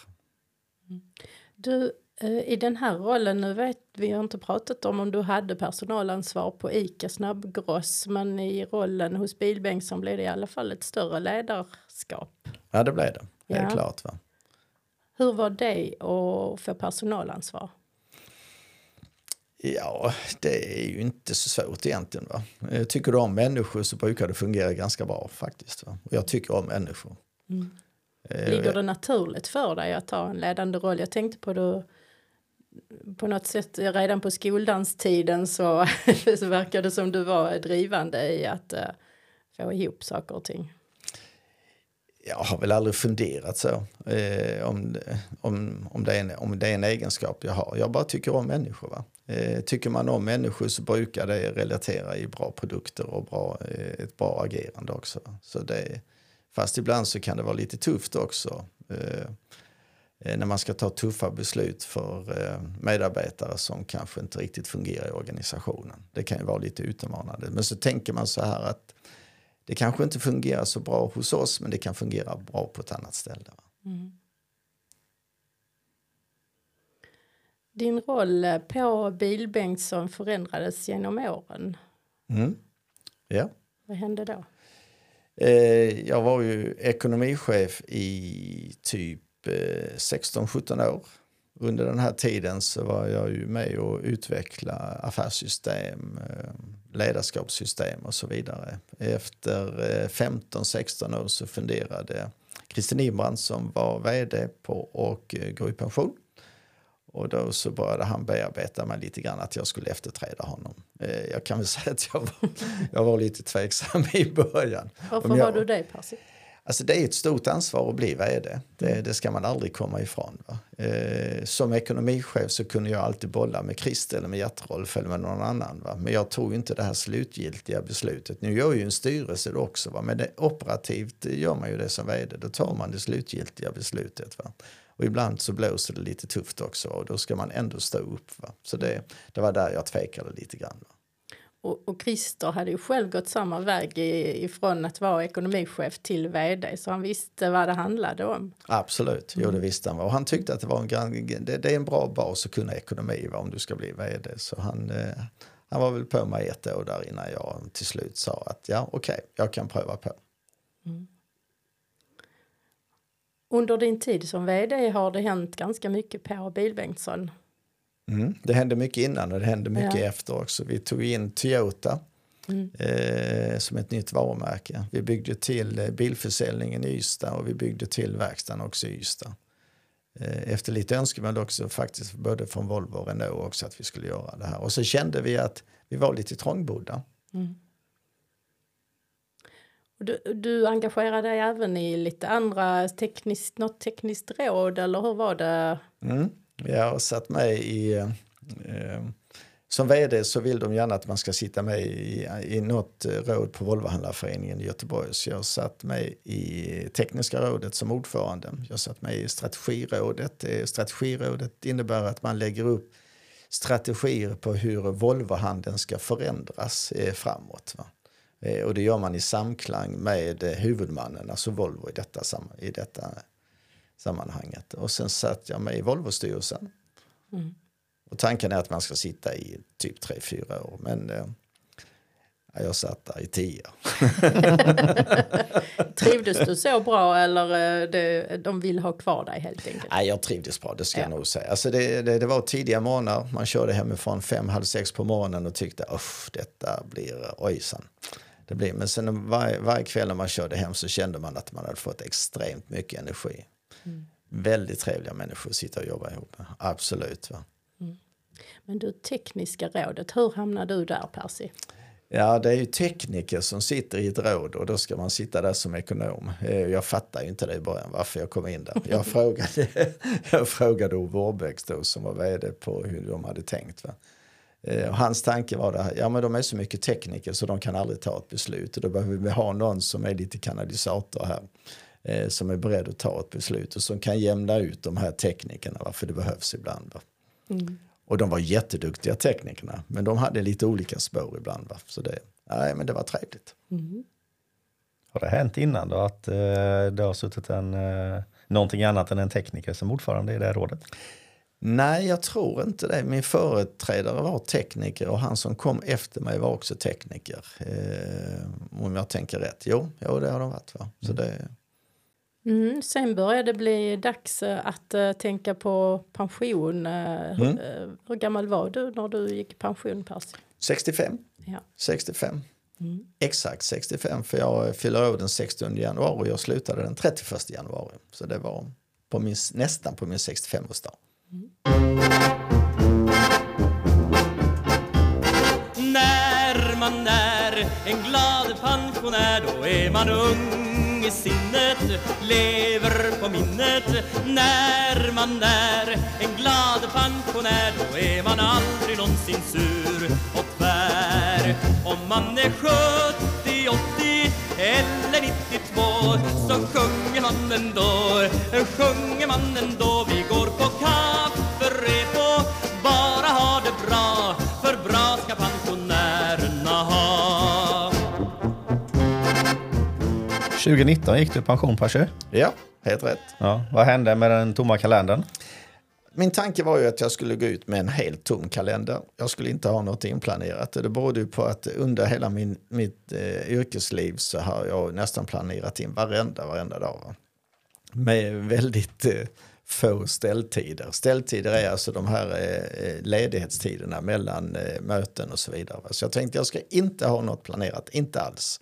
Du, i den här rollen, nu vet vi har inte pratat om om du hade personalansvar på ICA Snabbgross, men i rollen hos Bilbengtsson blev det i alla fall ett större ledarskap. ja, det blev det. Helt Ja. klart. Va? Hur var det att få personalansvar? Ja, det är ju inte så svårt egentligen. Va? Eh, Tycker du om människor så brukar det fungera ganska bra faktiskt. Va? Och jag tycker om människor. Eh, Ligger det naturligt för dig att ta en ledande roll? Jag tänkte på det på något sätt redan på skoldanstiden så, så verkar det som du var drivande i att uh, få ihop saker och ting. Jag har väl aldrig funderat så eh, om, om, om, det är en, om det är en egenskap jag har. Jag bara tycker om människor. Va? Eh, tycker man om människor så brukar det relatera i bra produkter och bra, eh, ett bra agerande också. Så det, fast ibland så kan det vara lite tufft också. Eh, när man ska ta tuffa beslut för eh, medarbetare som kanske inte riktigt fungerar i organisationen. Det kan ju vara lite utmanande. Men så tänker man så här att det kanske inte fungerar så bra hos oss men det kan fungera bra på ett annat ställe. Va? Din roll eh, på Bilbengtsson förändrades genom åren. Mm. Ja. Vad hände då? Eh, jag var ju ekonomichef i typ eh, 16-17 år. Under den här tiden så var jag ju med och utveckla affärssystem, eh, ledarskapssystem och så vidare. Efter eh, 15-16 år så funderade Christer Nimbrand som var vd på och eh, gå i pension. Och då så började han bearbeta mig lite grann att jag skulle efterträda honom. Eh, jag kan väl säga att jag var, jag var lite tveksam i början. Varför jag- var du det, Percy? Alltså det är ett stort ansvar att bli vd. Det, det ska man aldrig komma ifrån. Va? Eh, som ekonomichef så kunde jag alltid bolla med Christer eller med Gertrolf eller med någon annan. Va? Men jag tog inte det här slutgiltiga beslutet. Nu gör ju en styrelse det också. Va? Men det, operativt gör man ju det som vd. Då tar man det slutgiltiga beslutet. Va? Och ibland så blåser det lite tufft också och då ska man ändå stå upp. Va? Så det, det var där jag tvekade lite grann. Va? Och, och Christer hade ju själv gått samma väg i, ifrån att vara ekonomichef till vd så han visste vad det handlade om. Absolut, jo det visste han. Och han tyckte att det var en, det, det är en bra bas att kunna ekonomi va, om du ska bli vd. Så han, eh, han var väl på mig ett år där innan jag till slut sa att ja okej, jag kan pröva på. Under din tid som vd har det hänt ganska mycket på Bilbengtsson. Mm. Det hände mycket innan och det hände mycket Ja. efter också. Vi tog in Toyota eh, som ett nytt varumärke. Vi byggde till eh, bilförsäljningen i Ystad och vi byggde till verkstaden också i Ystad. Eh, efter lite önskemål också faktiskt både från Volvo och Renault också att vi skulle göra det här. Och så kände vi att vi var lite trångbodda. Och Du, du engagerade dig även i lite andra tekniskt, något tekniskt råd eller hur var det? Mm. Jag har satt med i... Eh, eh som vd så vill de gärna att man ska sitta med i, i något eh, råd på Volvohandlarföreningen i Göteborg. Så jag satt med i tekniska rådet som ordförande. Jag satt med i strategirådet. Eh, strategirådet innebär att man lägger upp strategier på hur Volvohandeln ska förändras eh, framåt. Va? Och det gör man i samklang med huvudmannen, alltså Volvo i detta, i detta sammanhanget. Och sen satt jag med i Volvo-styrelsen. Och tanken är att man ska sitta i typ tre fyra år. Men eh, ja, jag satt där i tio. Trivdes du så bra eller eh, det, de vill ha kvar dig helt enkelt? Nej, jag trivdes bra, det ska Ja. jag nog säga. Alltså det, det, det var tidiga morgnar, man körde hemifrån fem, halv sex på morgonen och tyckte usch, detta blir ojsan. Det blir, men sen varje, varje kväll när man körde hem så kände man att man hade fått extremt mycket energi. Väldigt trevliga människor att sitta och jobba ihop med, absolut. Va? Men du, tekniska rådet, hur hamnade du där Percy? Ja, det är ju tekniker som sitter i ett råd och då ska man sitta där som ekonom. Eh, Jag fattar ju inte det i början varför jag kom in där. Jag frågade, jag frågade Ove Årbäcks då som var vd på hur de hade tänkt. Va? Eh, Och hans tanke var det här, ja men de är så mycket tekniker så de kan aldrig ta ett beslut och då behöver vi ha någon som är lite kanalisator här. Eh, Som är beredd att ta ett beslut och som kan jämna ut de här teknikerna, va? för det behövs ibland. Va? Och de var jätteduktiga teknikerna, men de hade lite olika spår ibland. Va? Så det, nej, men det var trevligt. Har det hänt innan då att eh, det har suttit en, eh, någonting annat än en tekniker som ordförande i det här rådet? Nej, jag tror inte det. Min företrädare var tekniker och han som kom efter mig var också tekniker. Eh, om jag tänker rätt. Jo, jo det har de varit. Va? Så det, Mm, sen började det bli dags eh, att eh, tänka på pension. Eh, Mm. eh, hur gammal var du när du gick i pension, Percy? 65. Ja. 65. Exakt 65, för jag fyller år den 16 januari och jag slutade den 31 januari. Så det var på min, nästan på min 65-årsdag. När man är en glad pensionär då är man ung i sinnet, lever på minnet. När man är en glad pensionär då är man aldrig någonsin sur och tvär. Om man är 70, 80 eller 92 så sjunger man ändå, sjunger man ändå. Vi går på kafferep och bara har det bra, 2019 gick du i pension Percy. Ja, helt rätt. Ja, vad hände med den tomma kalendern? Min tanke var ju att jag skulle gå ut med en helt tom kalender. Jag skulle inte ha något inplanerat. Det berodde ju på att under hela min, mitt eh, yrkesliv så har jag nästan planerat in varenda, varenda dag. Va? Med väldigt eh, få ställtider. Ställtider är alltså de här eh, eh, ledighetstiderna mellan eh, möten och så vidare. Va? Så jag tänkte jag ska inte ha något planerat, inte alls.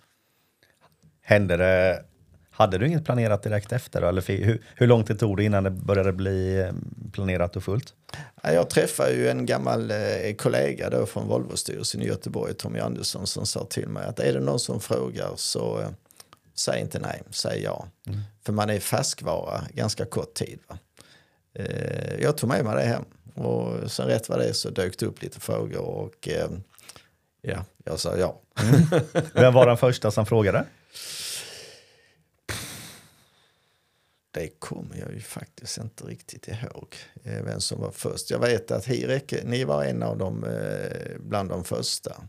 Hände det, hade du inget planerat direkt efter? Eller hur, hur lång tid tog det innan det började bli eh, planerat och fullt? Ja, Jag träffade ju en gammal eh, kollega då från Volvostyrelsen i Göteborg, Tommy Andersson, som sa till mig att är det någon som frågar så eh, säg inte nej, säg ja. För man är färskvara ganska kort tid. Va? Jag tog med mig det hem och sen rätt vad det är så dök det upp lite frågor och ja, jag sa ja. Vem var den första som frågade? Det kommer jag ju faktiskt inte riktigt ihåg eh, vem som var först. Jag vet att Hirek, ni var en av dem eh, bland de första.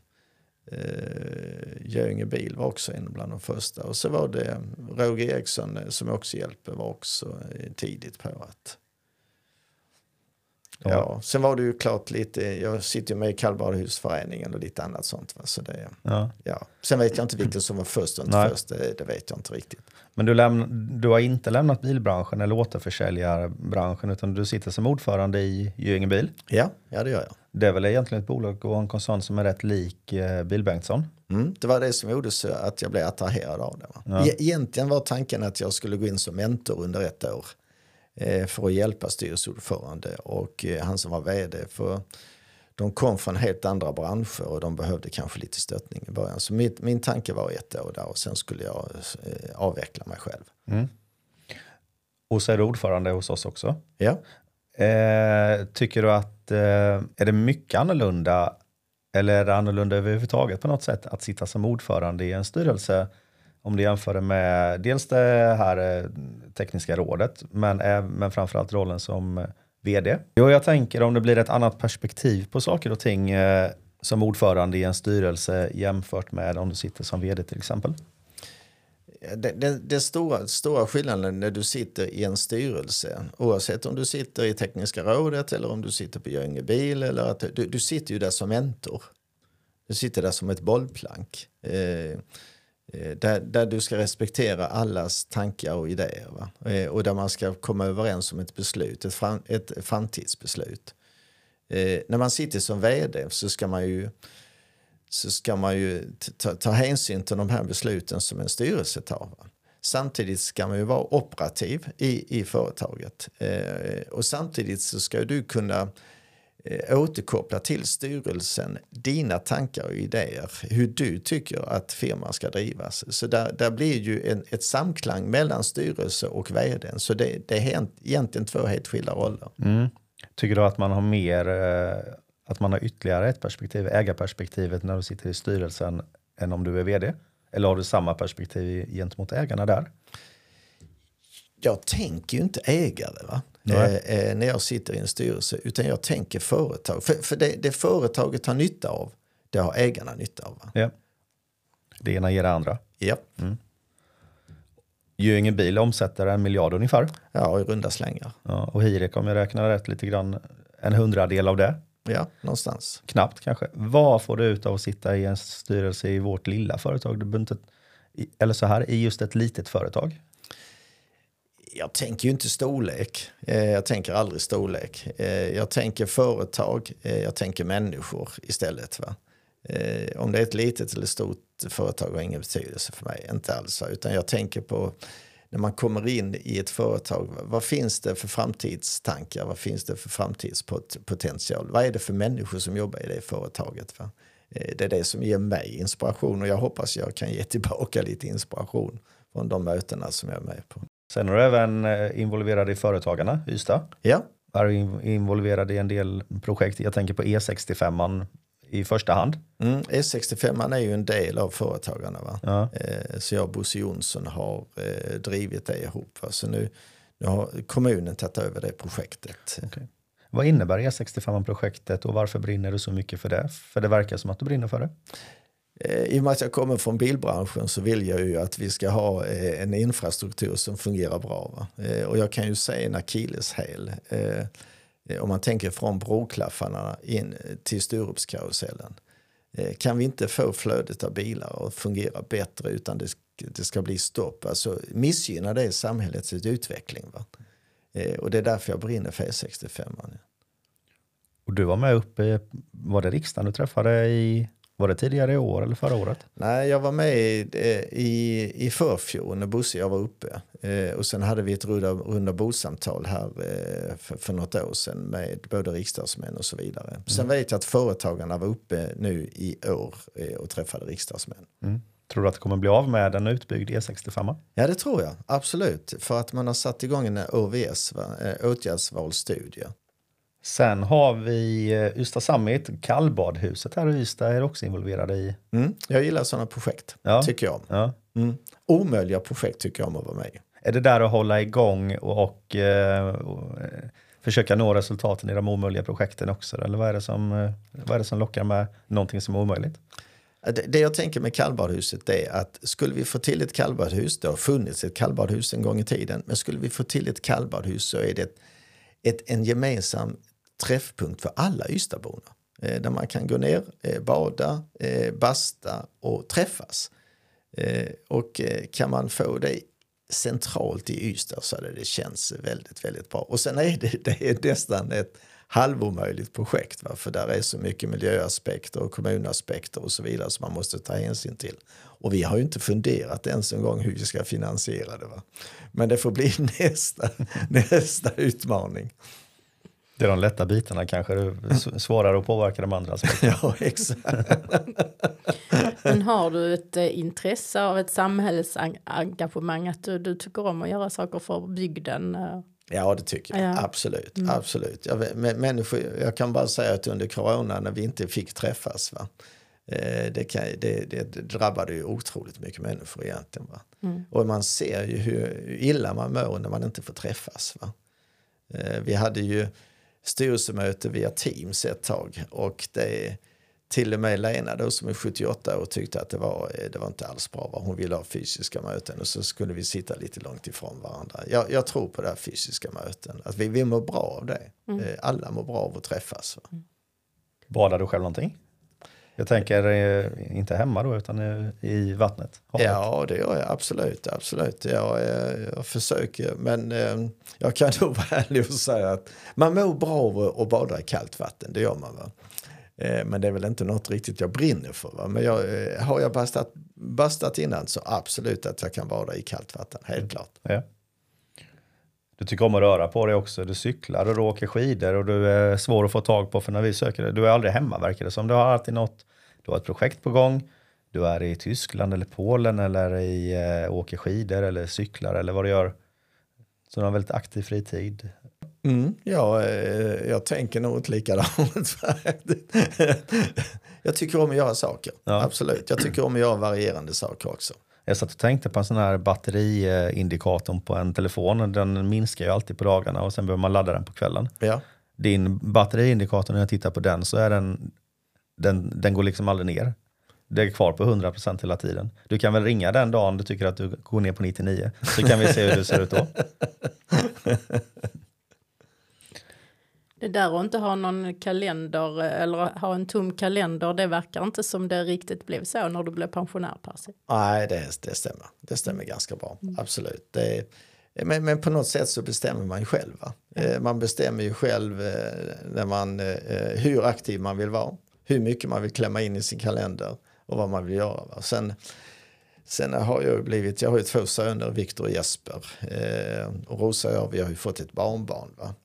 Eh, Göinge Bil var också en bland de första. Och så var det Roger Eriksson som också hjälper var också tidigt på att Ja. Ja, sen var det ju klart lite, jag sitter ju med i kallbadhusföreningen och lite annat sånt. Va? Så det, Ja. ja. Sen vet jag inte vilken som var först och inte Nej. först, det, det vet jag inte riktigt. Men du, lämn, du har inte lämnat bilbranschen eller återförsäljarbranschen utan du sitter som ordförande i Göinge Bil. Ja, ja det gör jag. Det är väl egentligen ett bolag och en koncern som är rätt lik eh, Bil-Bengtsson. Mm, det var det som gjorde så att jag blev attraherad av det. Va? E- Egentligen var tanken att jag skulle gå in som mentor under ett år för att hjälpa styrelseordförande och eh, han som var vd. För de kom från helt andra branscher och de behövde kanske lite stöttning i början. Så mitt, min tanke var ett år där och sen skulle jag eh, avveckla mig själv. Och så är du ordförande hos oss också. Ja. Eh, tycker du att, eh, är det mycket annorlunda eller är det annorlunda överhuvudtaget på något sätt att sitta som ordförande i en styrelse om du jämför det med dels det här eh, tekniska rådet men, men framförallt rollen som eh, vd. Jo, jag tänker om det blir ett annat perspektiv på saker och ting eh, som ordförande i en styrelse jämfört med om du sitter som vd till exempel. Den det, det stora, stora skillnaden när du sitter i en styrelse, oavsett om du sitter i tekniska rådet eller om du sitter på Göinge bil, eller att du, du sitter ju där som mentor. Du sitter där som ett bollplank. Eh, Eh, där, där du ska respektera allas tankar och idéer. Va? Eh, och där man ska komma överens om ett beslut, ett, fram, ett framtidsbeslut. Eh, när man sitter som vd så ska man ju så ska man ju ta, ta hänsyn till de här besluten som en styrelse tar. Va? Samtidigt ska man ju vara operativ i, i företaget. Eh, och samtidigt så ska du kunna eh, återkoppla till styrelsen dina tankar och idéer. Hur du tycker att firman ska drivas. Så där, där blir ju en, ett samklang mellan styrelse och vd. Så det, det är helt, egentligen två helt skilda roller. Tycker du att man har mer, eh, att man har ytterligare ett perspektiv, ägarperspektivet när du sitter i styrelsen än om du är vd? Eller har du samma perspektiv gentemot ägarna där? jag tänker ju inte ägare. Va? Eh, eh, när jag sitter i en styrelse utan jag tänker företag. För, för det, det företaget har nytta av, det har ägarna nytta av. Va? Ja. Det ena ger det andra. Ja. Göinge bil omsätter en miljard ungefär. ja, i runda slängar. Ja, och Hirek, om jag räknar rätt lite grann, en hundradel av det. Ja, någonstans. Knappt kanske. Vad får du ut av att sitta i en styrelse i vårt lilla företag? Du inte, eller så här, i just ett litet företag. Jag tänker ju inte storlek. Eh, jag tänker aldrig storlek. Eh, jag tänker företag, eh, jag tänker människor istället. Va? Om det är ett litet eller stort företag har ingen betydelse för mig. Inte alls. Utan jag tänker på när man kommer in i ett företag. Vad finns det för framtidstankar? Vad finns det för framtidspotential? Vad är det för människor som jobbar i det företaget? Va? Det är det som ger mig inspiration och jag hoppas jag kan ge tillbaka lite inspiration från de mötena som jag är med på. Sen är du även eh, involverad i Företagarna, Ystad. Ja, Är involverad i en del projekt. Jag tänker på E65 i första hand. mm, E65 är ju en del av Företagarna. Va? Ja. Eh, så jag och Bosse Jonsson har eh, drivit det ihop. Va? Så nu, nu har kommunen tagit över det projektet. Vad innebär E65-projektet och varför brinner du så mycket för det? För det verkar som att du brinner för det. Eh, I och med att jag kommer från bilbranschen så vill jag ju att vi ska ha eh, en infrastruktur som fungerar bra. Va? Eh, och jag kan ju säga en akilleshäl. Om man tänker från broklaffarna in till Sturupskarusellen. Kan vi inte få flödet av bilar att fungera bättre utan det, det ska bli stopp. Alltså missgynnar det samhällets utveckling. Va? Och det är därför jag brinner för E65. Och du var med uppe, var det riksdagen du träffade i, var det tidigare i år eller förra året? Nej, jag var med i, i, i förfjol när Bosse och jag var uppe. Eh, och sen hade vi ett runda, runda bordssamtal här eh, för, för något år sedan med både riksdagsmän och så vidare. Sen vet jag att företagarna var uppe nu i år eh, och träffade riksdagsmän. Mm. Tror du att det kommer bli av med en utbyggd E65? Ja, det tror jag. Absolut. För att man har satt igång en OVS? Eh, åtgärdsvalsstudie. Sen har vi eh, Ystad Summit, kallbadhuset här i Ystad är också involverade i. Mm. Jag gillar sådana projekt, Ja. tycker jag. Ja. Mm. Omöjliga projekt tycker jag om att vara med i. Är det där att hålla igång och, och, eh, och eh, försöka nå resultaten i de omöjliga projekten också? Eller vad är det som, vad är det som lockar med någonting som är omöjligt? Det, det jag tänker med kallbadhuset är att skulle vi få till ett kallbadhus, det har funnits ett kallbadhus en gång i tiden, men skulle vi få till ett kallbadhus så är det ett, ett, en gemensam träffpunkt för alla Ystadborna. Eh, där man kan gå ner, eh, bada, eh, basta och träffas. Eh, och eh, kan man få det centralt i Ystad så hade det känns väldigt, väldigt bra. Och sen är det, det är nästan ett halvomöjligt projekt. Va? För där är så mycket miljöaspekter och kommunaspekter och så vidare som man måste ta hänsyn till. Och vi har ju inte funderat ens en gång hur vi ska finansiera det. Va? Men det får bli nästa, nästa utmaning. Det är de lätta bitarna kanske, det är svårare att påverka de andra aspekterna. Ja, exakt. Men har du ett eh, intresse av ett samhällsengagemang att du, du tycker om att göra saker för bygden? eh? Ja, det tycker jag. Ja. Absolut. absolut. Jag, människor, jag kan bara säga att under corona när vi inte fick träffas, va? Eh, det, kan, det, det drabbade ju otroligt mycket människor egentligen. Va? Och man ser ju hur illa man mår när man inte får träffas. Va? Vi hade ju styrelsemöte via Teams ett tag och det till och med Lena då som är 78 och tyckte att det var, eh, det var inte alls bra. Hon ville ha fysiska möten och så skulle vi sitta lite långt ifrån varandra. Jag, jag tror på det här fysiska möten. Att vi, vi mår bra av det. Eh, Alla mår bra av att träffas. Va? Badar du själv någonting? Jag tänker eh, inte hemma då utan eh, i vattnet. havet. Ja, det gör jag absolut. absolut. Jag, eh, jag försöker, men jag kan nog vara ärlig och säga att man mår bra av att- bada i kallt vatten, det gör man. Va? Men det är väl inte något riktigt jag brinner för. Va? Men jag, har jag bastat, bastat innan så absolut att jag kan bada i kallt vatten, helt klart. Ja. Du tycker om att röra på dig också. Du cyklar och du åker skidor och du är svår att få tag på för när vi söker dig. Du är aldrig hemma verkar det som. Du har alltid något. Du har ett projekt på gång. Du är i Tyskland eller Polen eller i, eh, åker skidor eller cyklar eller vad du gör. Så du har en väldigt aktiv fritid. Mm, ja, eh, jag tänker nog inte likadant. jag tycker om att göra saker, Ja. absolut. Jag tycker om att göra varierande saker också. Jag satt och tänkte på en sån här batteriindikatorn på en telefon. Den minskar ju alltid på dagarna och sen behöver man ladda den på kvällen. Ja. Din batteriindikator, när jag tittar på den, så är den, den, den går liksom aldrig ner. Det är kvar på 100% hela tiden. Du kan väl ringa den dagen du tycker att du går ner på 99, så kan vi se hur det ser ut då. Det där att inte ha någon kalender eller ha en tom kalender, det verkar inte som det riktigt blev så när du blev pensionär Percy. Nej, det, det stämmer. Det stämmer ganska bra. Absolut. Det men, men på något sätt så bestämmer man ju själv. Va? Eh, Man bestämmer ju själv eh, när man, eh, hur aktiv man vill vara, hur mycket man vill klämma in i sin kalender och vad man vill göra. Va? Sen, sen har jag blivit, jag har ju två söner, Viktor och Jesper. Eh, och Rosa och jag, vi har ju fått ett barnbarn. Va?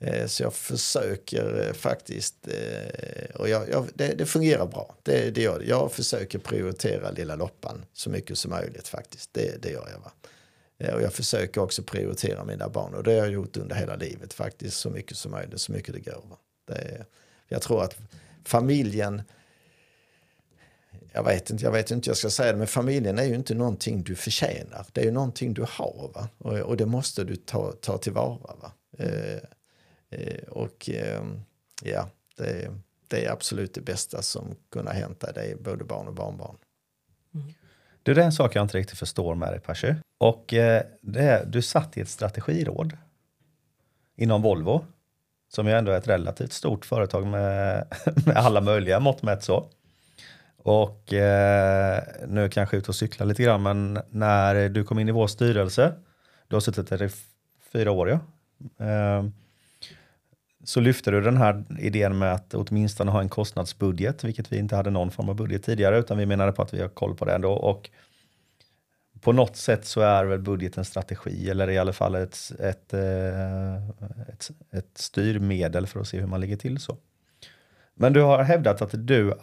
Eh, Så jag försöker eh, faktiskt, eh, och jag, jag, det, det fungerar bra. Det, det gör det. Jag försöker prioritera lilla Loppan så mycket som möjligt faktiskt. Det, det gör jag. Va? Och jag försöker också prioritera mina barn och det har jag gjort under hela livet faktiskt så mycket som möjligt, så mycket det går. Det jag tror att familjen, jag vet inte, jag vet inte hur jag ska säga det, men familjen är ju inte någonting du förtjänar. Det är ju någonting du har va? Och, och det måste du ta, ta tillvara. Va? Eh, eh, och eh, ja, det, det är absolut det bästa som kunde hända hänt dig, både barn och barnbarn. Mm. Du, det är en sak jag inte riktigt förstår med dig Percy. Och eh, det är, du satt i ett strategiråd inom Volvo, som ju ändå är ett relativt stort företag med, med alla möjliga mått mätt så. Och eh, nu kanske ut ute och cyklar lite grann, men när du kom in i vår styrelse, du har suttit där i fyra år ja. Eh, så lyfte du den här idén med att åtminstone ha en kostnadsbudget, vilket vi inte hade någon form av budget tidigare, utan vi menade på att vi har koll på det ändå. Och på något sätt så är väl budgeten strategi, eller i alla fall ett, ett, eh, ett, ett styrmedel för att se hur man ligger till så. Men du har hävdat att du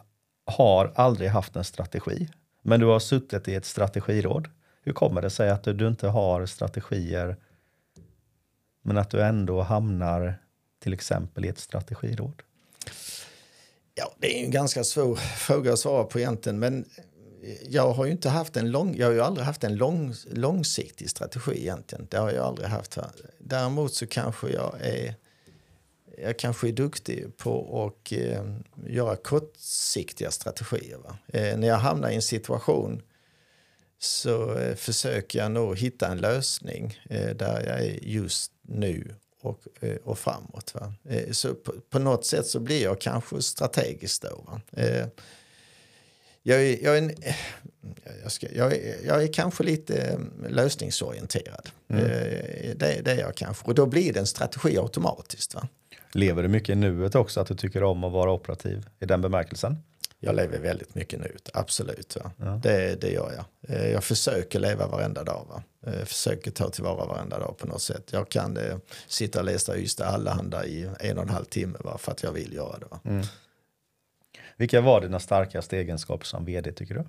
har aldrig haft en strategi, men du har suttit i ett strategiråd. Hur kommer det sig att du inte har strategier, men att du ändå hamnar till exempel i ett strategiråd? Ja, det är en ganska svår fråga att svara på egentligen, men jag har ju inte haft en lång, jag har ju aldrig haft en lång, långsiktig strategi egentligen. Det har jag aldrig haft. Däremot så kanske jag är, jag kanske är duktig på att eh, göra kortsiktiga strategier. Va? Eh, när jag hamnar i en situation så eh, försöker jag nog hitta en lösning eh, där jag är just nu och, eh, och framåt. Va? Eh, så på, på något sätt så blir jag kanske strategisk då. Eh, jag, är, jag, är en, eh, jag, ska, jag, är, jag är kanske lite eh, lösningsorienterad. Eh, det, det är jag kanske. Och då blir det en strategi automatiskt. Va? Lever du mycket i nuet också, att du tycker om att vara operativ i den bemärkelsen? Jag lever väldigt mycket nu, absolut. Va? Det, det gör jag. Jag försöker leva varenda dag. Va? Eh, Försöker ta tillvara varenda dag på något sätt. Jag kan eh, sitta och läsa Ystad Allehanda i en och en halv timme va? för att jag vill göra det. Va? Vilka var dina starkaste egenskaper som vd tycker du?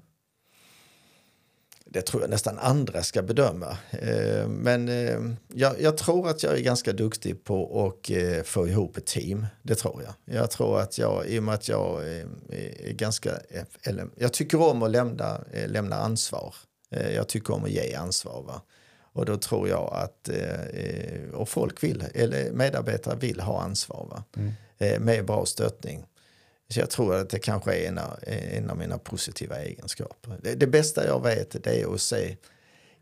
Det tror jag nästan andra ska bedöma. Eh, Men eh, jag, jag tror att jag är ganska duktig på att eh, få ihop ett team. Det tror jag. Jag tror att jag, i och med att jag är ganska, eller jag tycker om att lämna, lämna ansvar. Jag tycker om att ge ansvar. Va? Och då tror jag att, och folk vill, eller medarbetare vill ha ansvar. Va? Eh, Med bra stöttning. Så jag tror att det kanske är en av, en av mina positiva egenskaper. Det, det bästa jag vet det är att se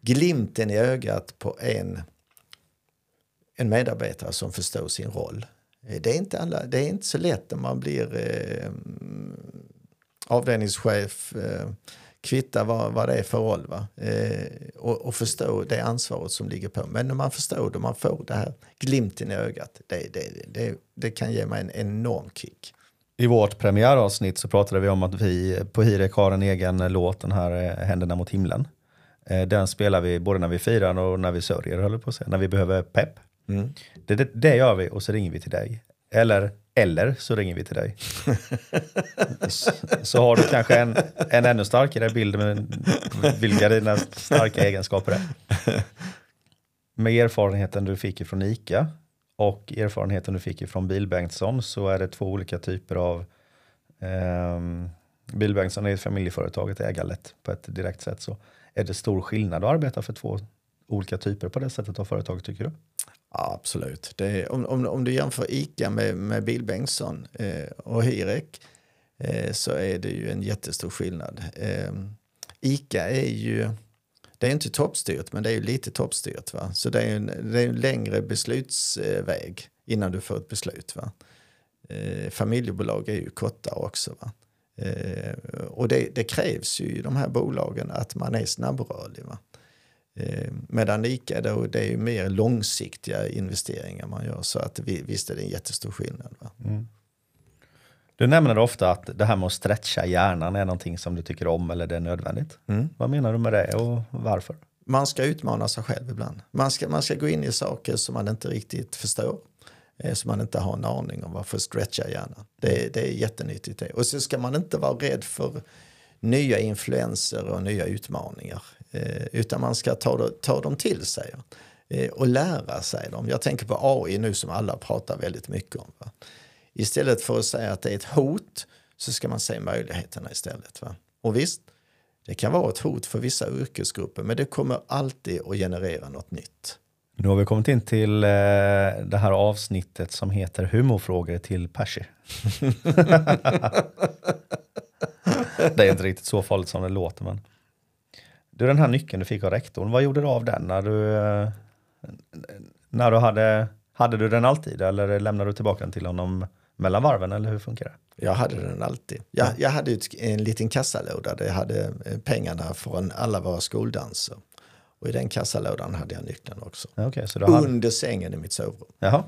glimten i ögat på en, en medarbetare som förstår sin roll. Det är inte, alla, det är inte så lätt när man blir eh, avdelningschef, eh, kvitta vad, vad det är för roll va? Eh, och, och förstå det ansvaret som ligger på. Men när man förstår det, man får det här glimten i ögat, det, det, det, det kan ge mig en enorm kick. I vårt premiäravsnitt så pratade vi om att vi på Hirek har en egen låt, den här eh, Händerna mot himlen. Eh, Den spelar vi både när vi firar och när vi sörjer, höll på att säga, när vi behöver pepp. Det, det, det gör vi och så ringer vi till dig. Eller, eller så ringer vi till dig. så, så har du kanske en, en ännu starkare bild med vilka dina starka egenskaper är. Med erfarenheten du fick ifrån ICA och erfarenheten du fick ifrån Bil Bengtsson så är det två olika typer av eh, Bil Bengtsson är ett familjeföretag, ett ägarlätt på ett direkt sätt. Så. Är det stor skillnad att arbeta för två olika typer på det sättet av företag tycker du? Ja, absolut. Det är, om, om, om du jämför ICA med, med Bil Bengtsson eh, och Hirek eh, så är det ju en jättestor skillnad. Eh, ICA är ju, det är inte toppstyrt men det är ju lite toppstyrt. Va? Så det är en, det är en längre beslutsväg innan du får ett beslut. Va? Eh, familjebolag är ju kortare också. Va? Eh, och det, det krävs ju i de här bolagen att man är snabbrörlig. Va? Eh, medan ICA då, det är ju mer långsiktiga investeringar man gör. Så att vi, visst är det en jättestor skillnad. Va? Mm. Du nämner ofta att det här med att stretcha hjärnan är någonting som du tycker om eller det är nödvändigt. Vad menar du med det och varför? Man ska utmana sig själv ibland. Man ska, man ska gå in i saker som man inte riktigt förstår. Eh, som man inte har en aning om. Varför stretcha hjärnan? Det, det är jättenyttigt det. Och så ska man inte vara rädd för nya influenser och nya utmaningar. Eh, utan man ska ta, ta dem till sig eh, och lära sig dem. Jag tänker på AI nu som alla pratar väldigt mycket om. Va? Istället för att säga att det är ett hot så ska man se möjligheterna istället. Va? Och visst, det kan vara ett hot för vissa yrkesgrupper men det kommer alltid att generera något nytt. Nu har vi kommit in till eh, det här avsnittet som heter humorfrågor till Percy. det är inte riktigt så farligt som det låter men. Du den här nyckeln du fick av rektorn, vad gjorde du av den när du, eh, när du hade, hade du den alltid eller lämnade du tillbaka den till honom mellan varven eller hur funkar det? Jag hade den alltid. Jag, jag hade en liten kassalåda där jag hade eh, pengarna från alla våra skoldanser. Och i den kassalådan hade jag nyckeln också. Okej, så hade, Under sängen i mitt sovrum. jaha,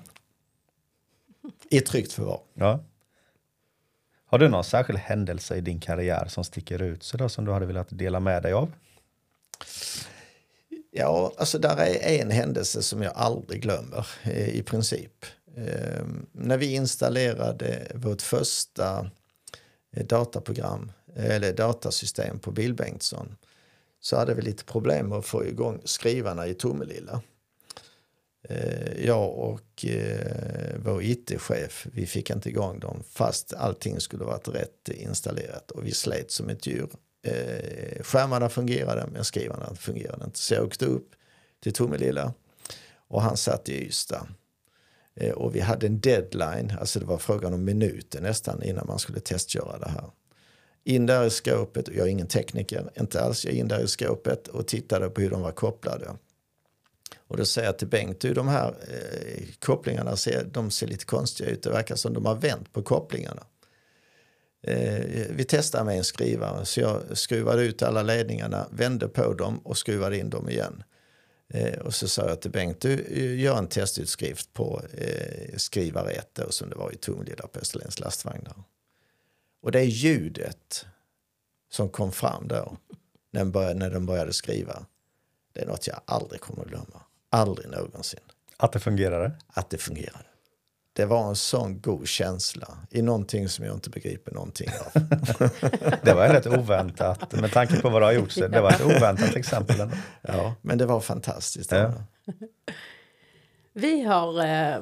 I tryggt förvar. ja. Har du någon särskild händelse i din karriär som sticker ut sådär som du hade velat dela med dig av? Ja, alltså där är en händelse som jag aldrig glömmer eh, i princip. Eh, när vi installerade vårt första eh, dataprogram eh, eller datasystem på Bill Bengtsson så hade vi lite problem med att få igång skrivarna i Tomelilla. Eh, jag och eh, vår IT-chef, vi fick inte igång dem fast allting skulle varit rätt installerat och vi slet som ett djur. Eh, skärmarna fungerade men skrivarna fungerade inte. Så jag åkte upp till Tomelilla och han satt i Ystad. Eh, och vi hade en deadline, alltså det var frågan om minuter nästan innan man skulle testköra det här. In där i skåpet, jag är ingen tekniker, inte alls, jag är in där i skåpet och tittade på hur de var kopplade. Och då säger jag till Bengt, du de här eh, kopplingarna ser, de ser lite konstiga ut, det verkar som de har vänt på kopplingarna. Eh, vi testar med en skrivare så jag skruvade ut alla ledningarna, vände på dem och skruvade in dem igen. Eh, och så sa jag till Bengt, du eh, gör en testutskrift på eh, skrivare 1 då, som det var i Tomelilla på Österlens lastvagnar. Och det är ljudet som kom fram då när den började, när den började skriva. Det är något jag aldrig kommer att glömma. Aldrig någonsin. Att det fungerade? Att det fungerade. Det var en sån god känsla i någonting som jag inte begriper någonting av. Det var rätt oväntat med tanke på vad du har gjort. Det var ett oväntat exempel. Ja, men det var fantastiskt. Ja. Vi har eh,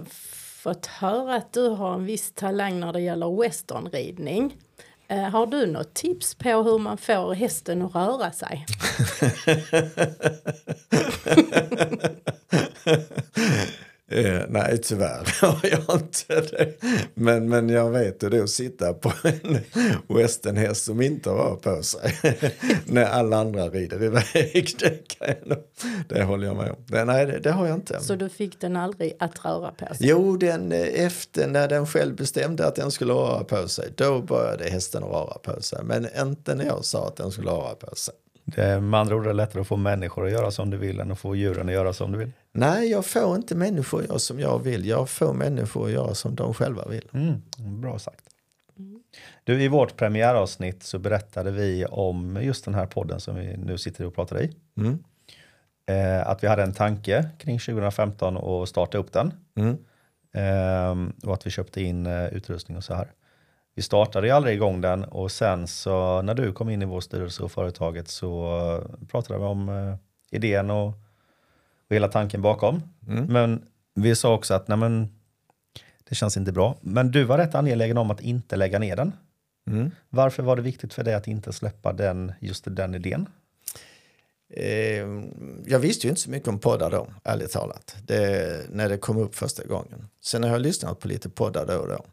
fått höra att du har en viss talang när det gäller westernridning. Eh, har du något tips på hur man får hästen att röra sig? Eh, nej, tyvärr har jag inte det. Men, men jag vet hur det är att sitta på en westernhäst som inte rör på sig. När alla andra rider iväg. Det, kan jag, det håller jag med om. Det, nej, det, det har jag inte. Så du fick den aldrig att röra på sig? Jo, den, eh, efter när den själv bestämde att den skulle röra på sig, då började hästen röra på sig. Men inte när jag sa att den skulle röra på sig. Det är med andra ord är det lättare att få människor att göra som du vill än att få djuren att göra som du vill. Nej, jag får inte människor att göra som jag vill. Jag får människor att göra som de själva vill. Mm, bra sagt. Du, I vårt premiäravsnitt så berättade vi om just den här podden som vi nu sitter och pratar i. Mm. Eh, att vi hade en tanke kring 2015 och starta upp den. Mm. Ehm, och att vi köpte in eh, utrustning och så här. Vi startade ju aldrig igång den och sen så när du kom in i vår styrelse och företaget så pratade vi om eh, idén och, och hela tanken bakom. Men vi sa också att nej men, det känns inte bra. Men du var rätt angelägen om att inte lägga ner den. Mm. Varför var det viktigt för dig att inte släppa den, just den idén? Eh, jag visste ju inte så mycket om poddar då, ärligt talat, det, när det kom upp första gången. Sen har jag lyssnat på lite poddar då och då.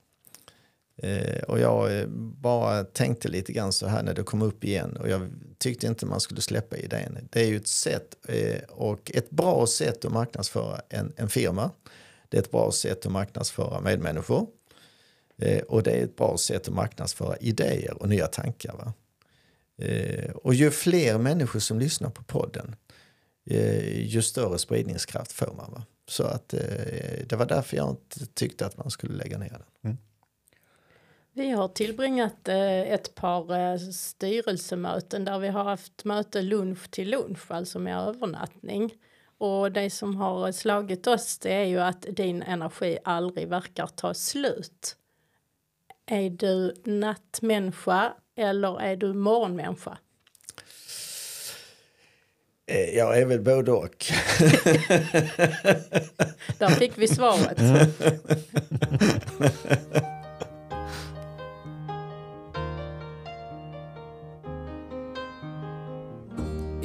Eh, och jag eh, bara tänkte lite grann så här när det kom upp igen och jag tyckte inte man skulle släppa idén. Det är ju ett sätt eh, och ett bra sätt att marknadsföra en, en firma. Det är ett bra sätt att marknadsföra medmänniskor. Eh, och det är ett bra sätt att marknadsföra idéer och nya tankar. Va? Eh, och ju fler människor som lyssnar på podden, eh, ju större spridningskraft får man. Va? Så att, det var därför jag inte tyckte att man skulle lägga ner den. Mm. Vi har tillbringat eh, ett par eh, styrelsemöten där vi har haft möte lunch till lunch, alltså med övernattning. Och det som har slagit oss det är ju att din energi aldrig verkar ta slut. Är du nattmänniska eller är du morgonmänniska? Eh, Jag är väl både och. Där fick vi svaret.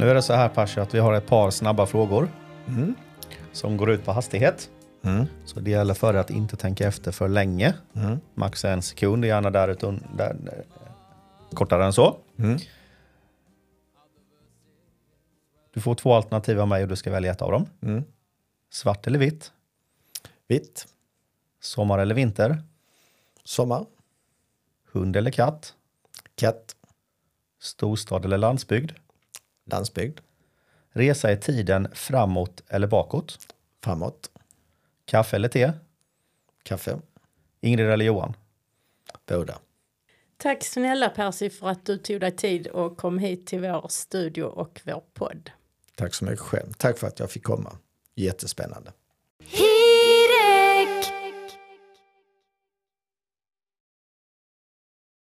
Nu är det så här Pasha att vi har ett par snabba frågor som går ut på hastighet. Så det gäller för dig att inte tänka efter för länge. Max en sekund, gärna där, där kortare än så. Du får två alternativ av mig och du ska välja ett av dem. Svart eller vitt? Vitt, Sommar eller vinter? sommar, Hund eller katt? katt, Storstad eller landsbygd? Landsbygd, Resa i tiden framåt eller bakåt? framåt, Kaffe eller te? kaffe, Ingrid eller Johan? båda. Tack snälla Percy för att du tog dig tid och kom hit till vår studio och vår podd. Tack så mycket själv. Tack för att jag fick komma. Jättespännande. He